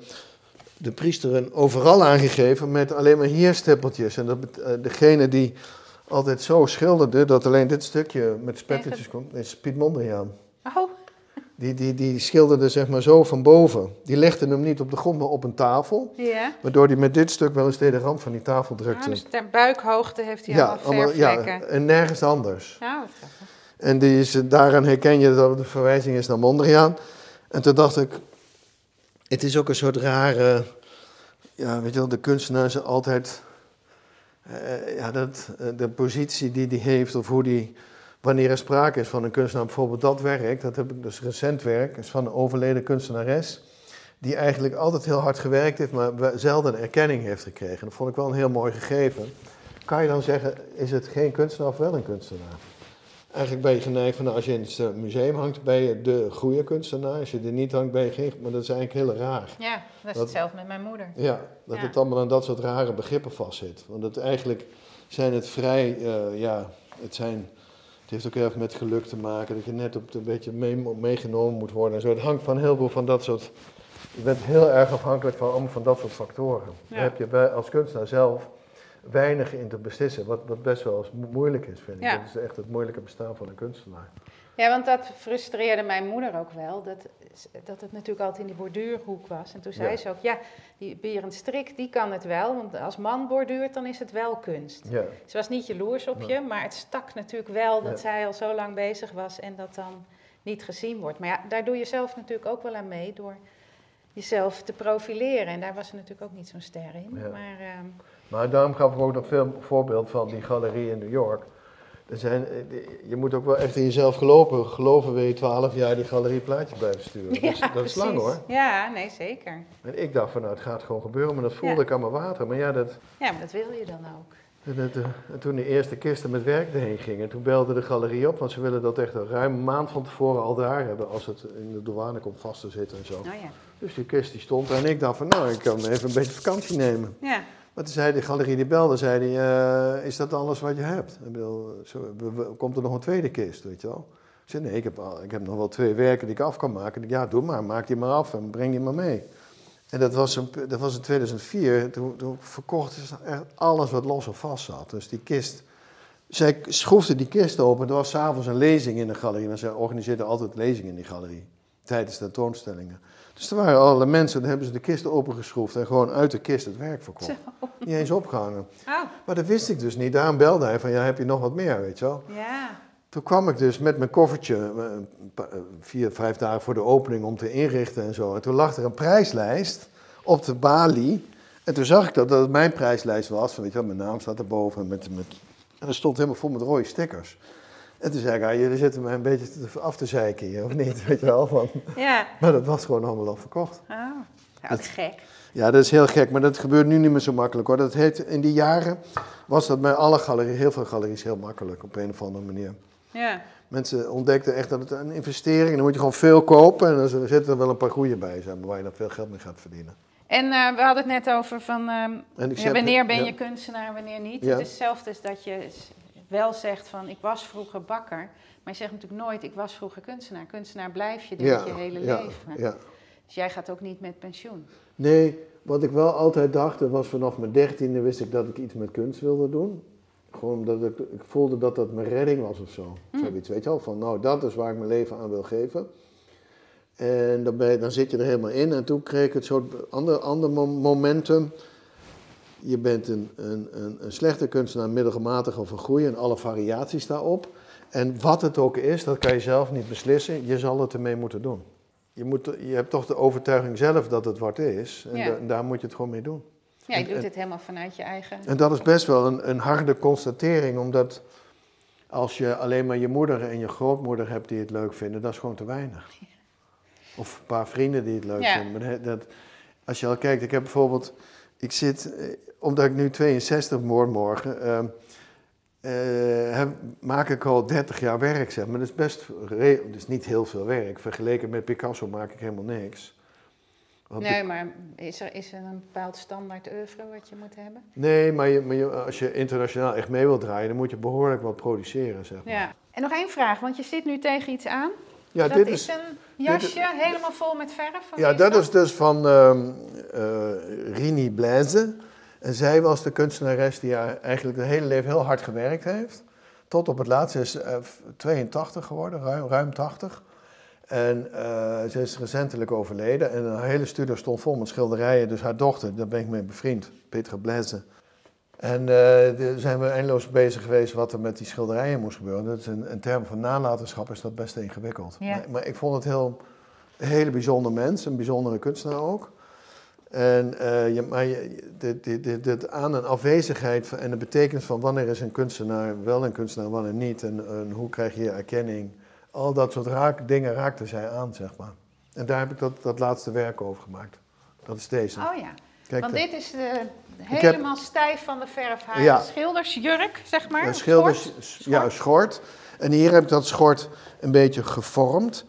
[SPEAKER 1] de priester een overal aangegeven met alleen maar hier stippeltjes. En dat, eh, degene die altijd zo schilderde dat alleen dit stukje met spettertjes komt, is Piet Mondriaan.
[SPEAKER 3] Oh,
[SPEAKER 1] Die, die, die schilderde zeg maar zo van boven. Die legde hem niet op de grond, maar op een tafel.
[SPEAKER 3] ja.
[SPEAKER 1] Waardoor hij met dit stuk wel eens tegen de rand van die tafel drukte.
[SPEAKER 3] Ah, dus ter buikhoogte heeft hij
[SPEAKER 1] ja,
[SPEAKER 3] allemaal verfvlekken.
[SPEAKER 1] ja, en nergens anders.
[SPEAKER 3] Nou, wat.
[SPEAKER 1] En die is, daaraan herken je dat het een verwijzing is naar Mondriaan. En toen dacht ik, het is ook een soort rare, ja, weet je wel, de kunstenaar is altijd, eh, ja, dat, eh, de positie die die heeft of hoe die, wanneer er sprake is van een kunstenaar, bijvoorbeeld dat werk, dat heb ik dus recent werk, is van een overleden kunstenares, die eigenlijk altijd heel hard gewerkt heeft, maar we- zelden erkenning heeft gekregen. Dat vond ik wel een heel mooi gegeven. Kan je dan zeggen, is het geen kunstenaar of wel een kunstenaar? Eigenlijk ben je geneigd van, nou, als je in het eh, museum hangt, ben je de goede kunstenaar. Als je er niet hangt, ben je geen... Maar dat is eigenlijk heel raar.
[SPEAKER 3] Ja, dat is hetzelfde met mijn moeder.
[SPEAKER 1] Ja, dat
[SPEAKER 3] Ja.
[SPEAKER 1] het allemaal aan dat soort rare begrippen vastzit. Want het, eigenlijk zijn het vrij, eh, ja, het zijn... Het heeft ook heel erg met geluk te maken, dat je net op een beetje mee, meegenomen moet worden en zo. Het hangt van heel veel van dat soort... Je bent heel erg afhankelijk van, van dat soort factoren.
[SPEAKER 3] Ja.
[SPEAKER 1] Daar heb je als kunstenaar zelf weinig in te beslissen, wat, wat best wel eens mo- moeilijk is, vind ik.
[SPEAKER 3] Ja.
[SPEAKER 1] Dat is echt het moeilijke bestaan van een kunstenaar.
[SPEAKER 3] Ja, want dat frustreerde mijn moeder ook wel. Dat, dat het natuurlijk altijd in die borduurhoek was. En toen zei
[SPEAKER 1] Ja.
[SPEAKER 3] ze ook, ja, die Berend Strik, die kan het wel. Want als man borduurt, dan is het wel kunst.
[SPEAKER 1] Ja.
[SPEAKER 3] Ze was niet jaloers op je, maar het stak natuurlijk wel dat
[SPEAKER 1] Ja.
[SPEAKER 3] zij al zo lang bezig was en dat dan niet gezien wordt. Maar ja, daar doe je zelf natuurlijk ook wel aan mee door jezelf te profileren. En daar was ze natuurlijk ook niet zo'n ster in.
[SPEAKER 1] Ja.
[SPEAKER 3] Maar ehm,
[SPEAKER 1] Maar daarom gaf ik ook nog veel voorbeeld van die galerie in New York. Er zijn, eh, je moet ook wel echt in jezelf geloven. Geloven wil je twaalf jaar die galerie plaatjes blijven sturen. dat is, dat is lang hoor.
[SPEAKER 3] Ja, nee, zeker.
[SPEAKER 1] En ik dacht van nou het gaat gewoon gebeuren, maar dat voelde
[SPEAKER 3] Ja.
[SPEAKER 1] ik aan mijn water. Maar ja, dat,
[SPEAKER 3] Ja, maar dat wil je dan ook.
[SPEAKER 1] dat, eh, en toen de eerste kisten met werk erheen gingen, toen belde de galerie op. Want ze willen dat echt een ruime maand van tevoren al daar hebben als het in de douane komt vast te zitten en zo.
[SPEAKER 3] Nou ja.
[SPEAKER 1] Dus die kist die stond en ik dacht van nou ik kan even een beetje vakantie nemen.
[SPEAKER 3] Ja,
[SPEAKER 1] Maar toen zei de galerie die belde, zei die, eh, is dat alles wat je hebt? Ik bedoel, zo, komt er nog een tweede kist, weet je wel? Ik zei, nee, ik heb, ik heb nog wel twee werken die ik af kan maken. Ja, doe maar, maak die maar af en breng die maar mee. En dat was, een, dat was in 2004, toen, toen verkochten ze echt alles wat los of vast zat. Dus die kist, zij schroefde die kist open. Er was s'avonds een lezing in de galerie, en zij organiseerden altijd lezingen in die galerie, tijdens de tentoonstellingen. Dus er waren allerlei mensen, dan hebben ze de kist opengeschroefd en gewoon uit de kist het werk verkocht. Niet eens opgehangen.
[SPEAKER 3] oh,
[SPEAKER 1] Maar dat wist ik dus niet. Daarom belde hij van, ja, heb je nog wat meer, weet je wel.
[SPEAKER 3] ja.
[SPEAKER 1] Toen kwam ik dus met mijn koffertje, eh, eh, vier, vijf dagen voor de opening om te inrichten en zo. En toen lag er een prijslijst op de balie. En toen zag ik dat dat het mijn prijslijst was. Van, weet je wel, mijn naam staat erboven. Met, met, en dat stond helemaal vol met rode stickers. En toen zei ik, ah, jullie zitten mij een beetje af te zeiken hier, of niet? [laughs] Weet je wel, van.
[SPEAKER 3] Ja.
[SPEAKER 1] Maar dat was gewoon allemaal al verkocht.
[SPEAKER 3] Oh, ja, wat gek.
[SPEAKER 1] Ja, dat is heel gek, maar dat gebeurt nu niet meer zo makkelijk hoor. Dat heet, in die jaren was dat bij alle galeries, heel veel galeries, heel makkelijk op een of andere manier.
[SPEAKER 3] Ja.
[SPEAKER 1] Mensen ontdekten echt dat het een investering is. Dan moet je gewoon veel kopen en dan zitten er wel een paar goede bij, zeg maar, waar je dan veel geld mee gaat verdienen.
[SPEAKER 3] En eh, we hadden het net over van ehm, wanneer ben
[SPEAKER 1] ja.
[SPEAKER 3] je kunstenaar en wanneer niet.
[SPEAKER 1] Ja.
[SPEAKER 3] Het is hetzelfde als dat je wel zegt van ik was vroeger bakker. Maar je zegt natuurlijk nooit ik was vroeger kunstenaar. Kunstenaar blijf je denk je hele
[SPEAKER 1] ja,
[SPEAKER 3] leven.
[SPEAKER 1] Ja.
[SPEAKER 3] Dus jij gaat ook niet met pensioen.
[SPEAKER 1] Nee, wat ik wel altijd dacht, dat was vanaf mijn dertiende wist ik dat ik iets met kunst wilde doen. Gewoon omdat ik, ik voelde dat dat mijn redding was of zo. Zoiets, weet je wel, van nou dat is waar ik mijn leven aan wil geven. En dan, ben je, dan zit je er helemaal in. En toen kreeg ik het soort ander, ander mo- momentum. Je bent een, een, een, een slechte kunstenaar, middelmatig of een en alle variaties daarop. En wat het ook is, dat kan je zelf niet beslissen. Je zal het ermee moeten doen. Je, moet, je hebt toch de overtuiging zelf dat het wat is. En
[SPEAKER 3] Ja.
[SPEAKER 1] da- daar moet je het gewoon mee doen.
[SPEAKER 3] Ja, je doet dit helemaal vanuit je eigen...
[SPEAKER 1] En dat is best wel een, een harde constatering, omdat als je alleen maar je moeder en je grootmoeder hebt die het leuk vinden, dat is gewoon te weinig. Of een paar vrienden die het leuk
[SPEAKER 3] Ja.
[SPEAKER 1] vinden. Maar dat, als je al kijkt, ik heb bijvoorbeeld, ik zit, eh, omdat ik nu 62 word morgen, ehm, eh, heb- maak ik al 30 jaar werk, zeg maar. Dat is best, is niet heel veel werk. Vergeleken met Picasso maak ik helemaal niks. Want
[SPEAKER 3] Nee, maar is er, is er een bepaald standaard oeuvre wat je moet hebben?
[SPEAKER 1] Nee, maar, je, maar je- als je internationaal echt mee wilt draaien, dan moet je behoorlijk wat produceren, zeg maar.
[SPEAKER 3] Ja. En nog één vraag, want je zit nu tegen iets aan.
[SPEAKER 1] Ja,
[SPEAKER 3] dat
[SPEAKER 1] dit
[SPEAKER 3] is, een jasje helemaal vol met verf.
[SPEAKER 1] Ja, dat is dus van ehm eh, Rini Blaise. En zij was de kunstenares die eigenlijk het hele leven heel hard gewerkt heeft. Tot op het laatste Ze is eh, 82 geworden, ruim, ruim 80. En eh, ze is recentelijk overleden. En haar hele studio stond vol met schilderijen. Dus haar dochter, daar ben ik mee bevriend, Petra Blaise. En eh daar zijn we eindeloos bezig geweest wat er met die schilderijen moest gebeuren. Dat is in, in termen van nalatenschap is dat best ingewikkeld.
[SPEAKER 3] Ja.
[SPEAKER 1] Maar, maar ik vond het heel, een hele bijzonder mens, een bijzondere kunstenaar ook. En eh, je, maar je, de, de, de aan- en afwezigheid van- en de betekenis van wanneer is een kunstenaar wel een kunstenaar, wanneer niet. En, en hoe krijg je erkenning. Al dat soort raak, dingen raakte zij aan, zeg maar. En daar heb ik dat, dat laatste werk over gemaakt. Dat is deze.
[SPEAKER 3] Oh ja,
[SPEAKER 1] Kijk,
[SPEAKER 3] want
[SPEAKER 1] de-
[SPEAKER 3] dit is de,
[SPEAKER 1] heb-
[SPEAKER 3] helemaal stijf van de verf. Haar
[SPEAKER 1] Ja.
[SPEAKER 3] schildersjurk, zeg maar.
[SPEAKER 1] Schilders,
[SPEAKER 3] schort?
[SPEAKER 1] ja, schort. En hier heb ik dat schort een beetje gevormd.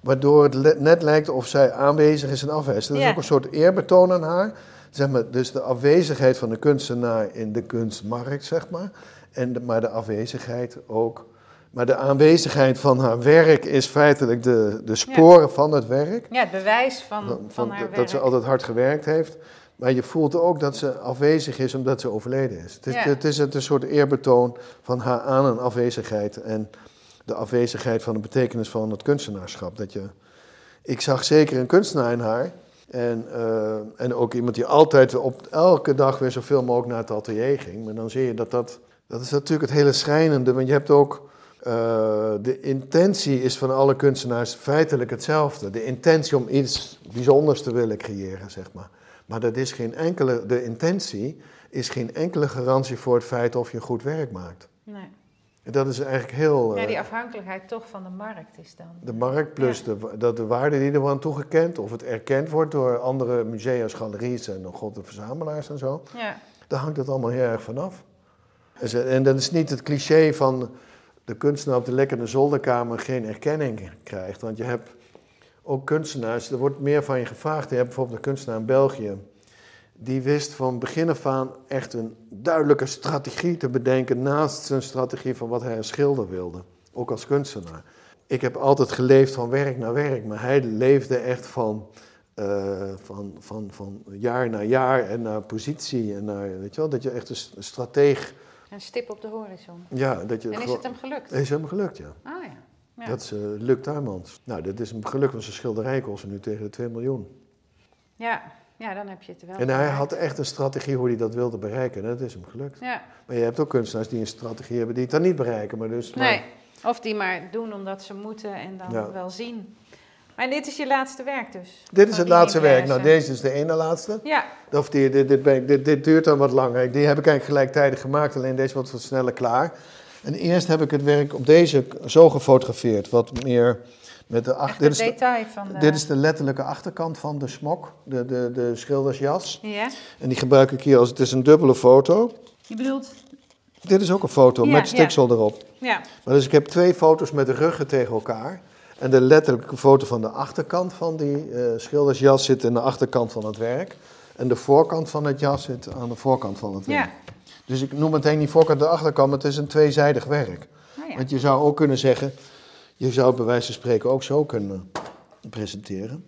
[SPEAKER 1] Waardoor het net lijkt of zij aanwezig is en afwijst. Dat is
[SPEAKER 3] Ja.
[SPEAKER 1] ook een soort eerbetoon aan haar. Zeg maar, dus de afwezigheid van de kunstenaar in de kunstmarkt, zeg maar. En de, maar de afwezigheid ook. Maar de aanwezigheid van haar werk is feitelijk de, de sporen van het werk.
[SPEAKER 3] Ja, het bewijs van, van,
[SPEAKER 1] Van-
[SPEAKER 3] haar werk.
[SPEAKER 1] dat ze altijd hard gewerkt heeft. Maar je voelt ook dat ze afwezig is omdat ze overleden is. Het is,
[SPEAKER 3] Ja.
[SPEAKER 1] het is een soort eerbetoon van haar aan- en afwezigheid. En de afwezigheid van de betekenis van het kunstenaarschap. Dat je, ik zag zeker een kunstenaar in haar. En, eh, en ook iemand die altijd op elke dag weer zoveel mogelijk naar het atelier ging. Maar dan zie je dat dat... Dat is natuurlijk het hele schrijnende. Want je hebt ook... eh, de intentie is van alle kunstenaars feitelijk hetzelfde. De intentie om iets bijzonders te willen creëren, zeg maar. Maar dat is geen enkele, de intentie is geen enkele garantie voor het feit of je goed werk maakt.
[SPEAKER 3] Nee.
[SPEAKER 1] En dat is eigenlijk heel...
[SPEAKER 3] Ja,
[SPEAKER 1] eh,
[SPEAKER 3] die afhankelijkheid toch van de markt is dan.
[SPEAKER 1] de markt plus de, dat de waarde die er wordt toegekend, of het erkend wordt door andere musea's, galeries en nog god de verzamelaars en zo.
[SPEAKER 3] Ja,
[SPEAKER 1] Daar hangt het allemaal heel erg vanaf. En ze- En dat is niet het cliché van de kunstenaar op de lekkere zolderkamer geen erkenning krijgt. Want je hebt ook kunstenaars, er wordt meer van je gevraagd. Je hebt bijvoorbeeld een kunstenaar in België. Die wist van begin af aan echt een duidelijke strategie te bedenken naast zijn strategie van wat hij als schilder wilde. Ook als kunstenaar. Ik heb altijd geleefd van werk naar werk, maar hij leefde echt van, eh, van, van, van jaar naar jaar en naar positie. En naar, weet je wel, dat je echt een s- een strateeg,
[SPEAKER 3] een stip op de horizon.
[SPEAKER 1] ja, dat je...
[SPEAKER 3] En is het hem gelukt?
[SPEAKER 1] is hem gelukt, ja.
[SPEAKER 3] Ah ja. Ja.
[SPEAKER 1] Dat is uh, Luc Tuymans. Nou, dat is hem gelukt, want zijn schilderij kostte nu tegen de 2 miljoen.
[SPEAKER 3] Ja. ja, dan heb je het wel.
[SPEAKER 1] En hij had echt een strategie hoe hij dat wilde bereiken. En dat is hem gelukt.
[SPEAKER 3] Ja,
[SPEAKER 1] Maar je hebt ook kunstenaars die een strategie hebben die het dan niet bereiken. Maar dus, maar-
[SPEAKER 3] nee. Of die maar doen omdat ze moeten en dan
[SPEAKER 1] Ja.
[SPEAKER 3] wel zien. Maar dit is je laatste werk dus?
[SPEAKER 1] Dit is het laatste werk. Nou, deze is de ene laatste.
[SPEAKER 3] Ja,
[SPEAKER 1] Of die, dit, dit, dit duurt dan wat langer. Die heb ik eigenlijk gelijktijdig gemaakt, alleen deze wordt wat sneller klaar. En eerst heb ik het werk op deze zo gefotografeerd. Wat meer met de achter. Dit is de,
[SPEAKER 3] detail van de...
[SPEAKER 1] dit is de letterlijke achterkant van de smok, de, de, de schildersjas.
[SPEAKER 3] Ja,
[SPEAKER 1] En die gebruik ik hier als het is een dubbele foto.
[SPEAKER 3] je bedoelt...
[SPEAKER 1] Dit is ook een foto
[SPEAKER 3] Ja,
[SPEAKER 1] met stiksel erop.
[SPEAKER 3] Ja,
[SPEAKER 1] Maar dus ik heb twee foto's met de ruggen tegen elkaar. En de letterlijke foto van de achterkant van die eh, schildersjas zit in de achterkant van het werk. En de voorkant van het jas zit aan de voorkant van het werk.
[SPEAKER 3] ja.
[SPEAKER 1] Dus ik noem meteen die voorkant de achterkant, maar het is een tweezijdig werk.
[SPEAKER 3] Nou ja.
[SPEAKER 1] Want je zou ook kunnen zeggen, je zou het bij wijze van spreken ook zo kunnen presenteren.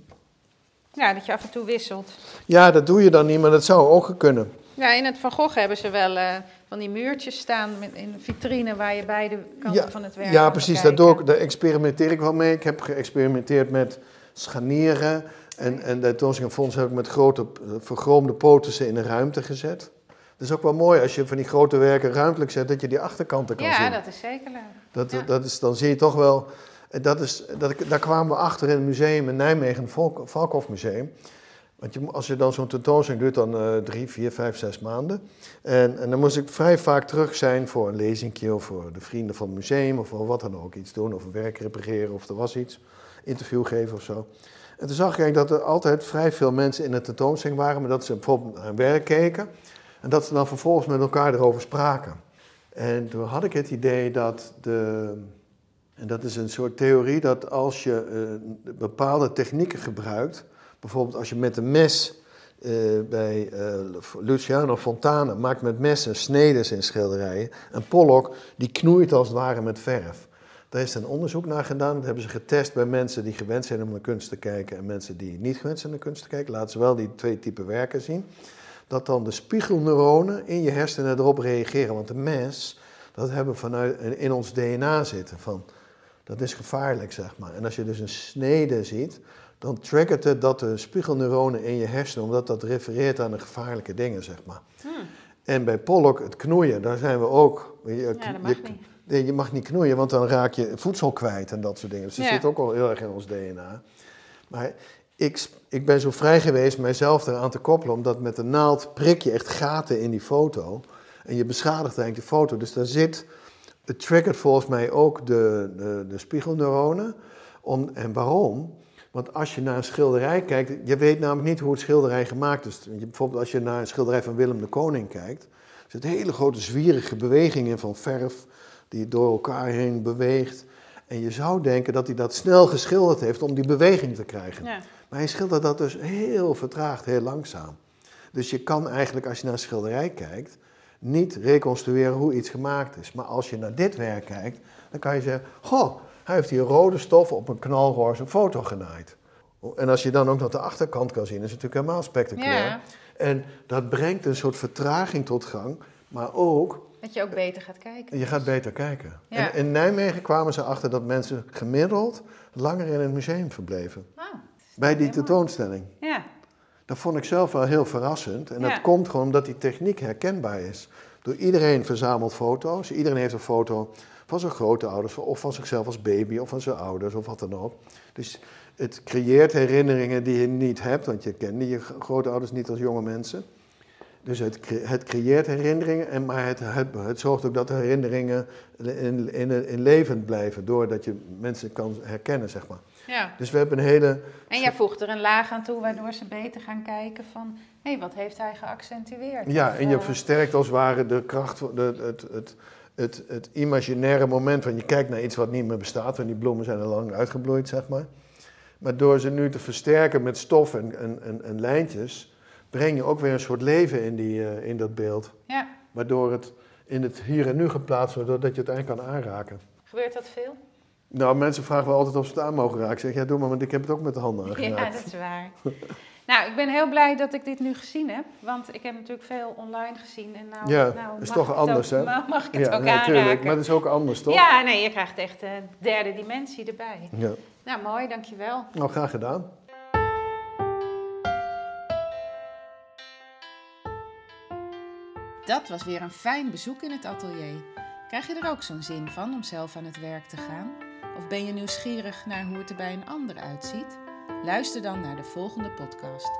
[SPEAKER 3] ja, dat je af en toe wisselt.
[SPEAKER 1] Ja, dat doe je dan niet, maar dat zou ook kunnen.
[SPEAKER 3] Ja, in het Van Gogh hebben ze wel eh, van die muurtjes staan met, in een vitrine waar je beide kanten
[SPEAKER 1] Ja,
[SPEAKER 3] van het werk
[SPEAKER 1] Ja, precies.
[SPEAKER 3] bekijken.
[SPEAKER 1] Daar, experimenteer ik wel mee. Ik heb geëxperimenteerd met scharnieren. En, en bij het Fonds heb ik met grote eh, vergroomde poten in een ruimte gezet. Dat is ook wel mooi als je van die grote werken ruimtelijk zet, dat je die achterkanten kan
[SPEAKER 3] Ja,
[SPEAKER 1] zien.
[SPEAKER 3] dat is zeker leuk.
[SPEAKER 1] Dat,
[SPEAKER 3] ja.
[SPEAKER 1] dat is, dan zie je toch wel. en Dat is, dat, ik- daar kwamen we achter in het museum in Nijmegen, het Valk, Valkhof Museum. Want je, als je dan zo'n tentoonstelling doet, dan uh, drie, vier, vijf, zes maanden. En, en dan moest ik vrij vaak terug zijn voor een lezingje of voor de vrienden van het museum of voor wat dan ook. Iets doen of een werk repareren of er was iets. Interview geven of zo. En toen zag ik dat er altijd vrij veel mensen in de tentoonstelling waren, maar dat ze bijvoorbeeld naar werk keken. En dat ze dan vervolgens met elkaar erover spraken. En toen had ik het idee dat de. En dat is een soort theorie dat als je uh, bepaalde technieken gebruikt, bijvoorbeeld als je met een mes uh, bij uh, Luciano Fontana maakt met messen snedes in schilderijen. En Pollock die knoeit als het ware met verf. Daar is een onderzoek naar gedaan. Dat hebben ze getest bij mensen die gewend zijn om naar kunst te kijken en mensen die niet gewend zijn naar kunst te kijken. Laten ze wel die twee typen werken zien dat dan de spiegelneuronen in je hersenen erop reageren. Want de mens, dat hebben we vanuit, in ons DNA zitten. Van, dat is gevaarlijk, zeg maar. En als je dus een snede ziet, dan triggert het dat de spiegelneuronen in je hersenen, omdat dat refereert aan de gevaarlijke dingen, zeg maar. Hmm. En bij Pollock, het knoeien, daar zijn we ook.
[SPEAKER 3] Je, ja, dat mag je, niet.
[SPEAKER 1] je mag niet knoeien, want dan raak je voedsel kwijt en dat soort dingen. Dus dat zit ook al heel erg in ons DNA. Maar ik, ik ben zo vrij geweest mijzelf eraan te koppelen, omdat met de naald prik je echt gaten in die foto. En je beschadigt eigenlijk de foto. Dus daar zit, het triggert volgens mij ook de, de, de spiegelneuronen. Om, en waarom? Want als je naar een schilderij kijkt, je weet namelijk niet hoe het schilderij gemaakt is. Bijvoorbeeld als je naar een schilderij van Willem de Koning kijkt, er zitten hele grote zwierige bewegingen van verf die door elkaar heen beweegt. En je zou denken dat hij dat snel geschilderd heeft om die beweging te krijgen. Ja. Maar hij schildert dat dus heel vertraagd, heel langzaam. Dus je kan eigenlijk, als je naar een schilderij kijkt, niet reconstrueren hoe iets gemaakt is. Maar als je naar dit werk kijkt, dan kan je zeggen: Goh, hij heeft hier rode stof op een knalroze foto genaaid. En als je dan ook nog de achterkant kan zien, is het natuurlijk helemaal spectaculair. Ja. En dat brengt een soort vertraging tot gang, maar ook.
[SPEAKER 3] Dat je ook beter gaat kijken.
[SPEAKER 1] Je gaat beter kijken. En in Nijmegen kwamen ze achter dat mensen gemiddeld langer in het museum verbleven. Ah. Bij die tentoonstelling. Ja. Dat vond ik zelf wel heel verrassend. En dat komt gewoon omdat die techniek herkenbaar is. Door iedereen verzamelt foto's. Iedereen heeft een foto van zijn grootouders, of van zichzelf als baby, of van zijn ouders, of wat dan ook. Dus het creëert herinneringen die je niet hebt, want je kende je grootouders niet als jonge mensen. Dus het, het creëert herinneringen, en, maar het, het, het zorgt ook dat de herinneringen in, in, in levend blijven, doordat je mensen kan herkennen, zeg maar. Ja. Dus we hebben een hele...
[SPEAKER 3] En jij voegt er een laag aan toe, waardoor ze beter gaan kijken van... hé, hey, wat heeft hij geaccentueerd?
[SPEAKER 1] Ja, en je eh, versterkt als het ware de kracht, de, het, het, het, het imaginaire moment van je kijkt naar iets wat niet meer bestaat, want die bloemen zijn al lang uitgebloeid, zeg maar. Maar door ze nu te versterken met stof en, en, en, lijntjes, breng je ook weer een soort leven in, die, uh, in dat beeld. Ja. Waardoor het in het hier en nu geplaatst wordt, doordat je het eigenlijk kan aanraken.
[SPEAKER 3] Gebeurt dat veel?
[SPEAKER 1] Nou, mensen vragen wel altijd of ze het aan mogen raken. Ik zeg, ja, doe maar, want ik heb het ook met de handen aangeraakt.
[SPEAKER 3] Ja, dat is waar. [laughs] nou, ik ben heel blij dat ik dit nu gezien heb. Want ik heb natuurlijk veel online gezien. En nou,
[SPEAKER 1] ja,
[SPEAKER 3] nou,
[SPEAKER 1] is toch anders, hè? [laughs]
[SPEAKER 3] Mag ik het ook nee, aanraken?
[SPEAKER 1] Maar het is ook anders, toch?
[SPEAKER 3] Ja, nee, je krijgt echt een derde dimensie erbij. Ja. Nou, mooi, dankjewel.
[SPEAKER 1] Nou, graag gedaan.
[SPEAKER 2] Dat was weer een fijn bezoek in het atelier. Krijg je er ook zo'n zin van om zelf aan het werk te gaan? Of ben je nieuwsgierig naar hoe het er bij een ander uitziet? Luister dan naar de volgende podcast,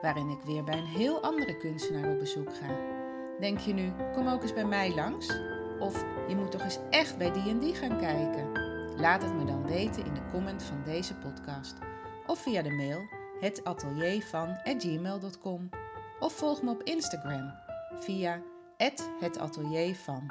[SPEAKER 2] waarin ik weer bij een heel andere kunstenaar op bezoek ga. Denk je nu, kom ook eens bij mij langs? Of je moet toch eens echt bij die en die gaan kijken? Laat het me dan weten in de comment van deze podcast. Of via de mail hetateliervan.gmail.com Of volg me op Instagram via hetateliervan.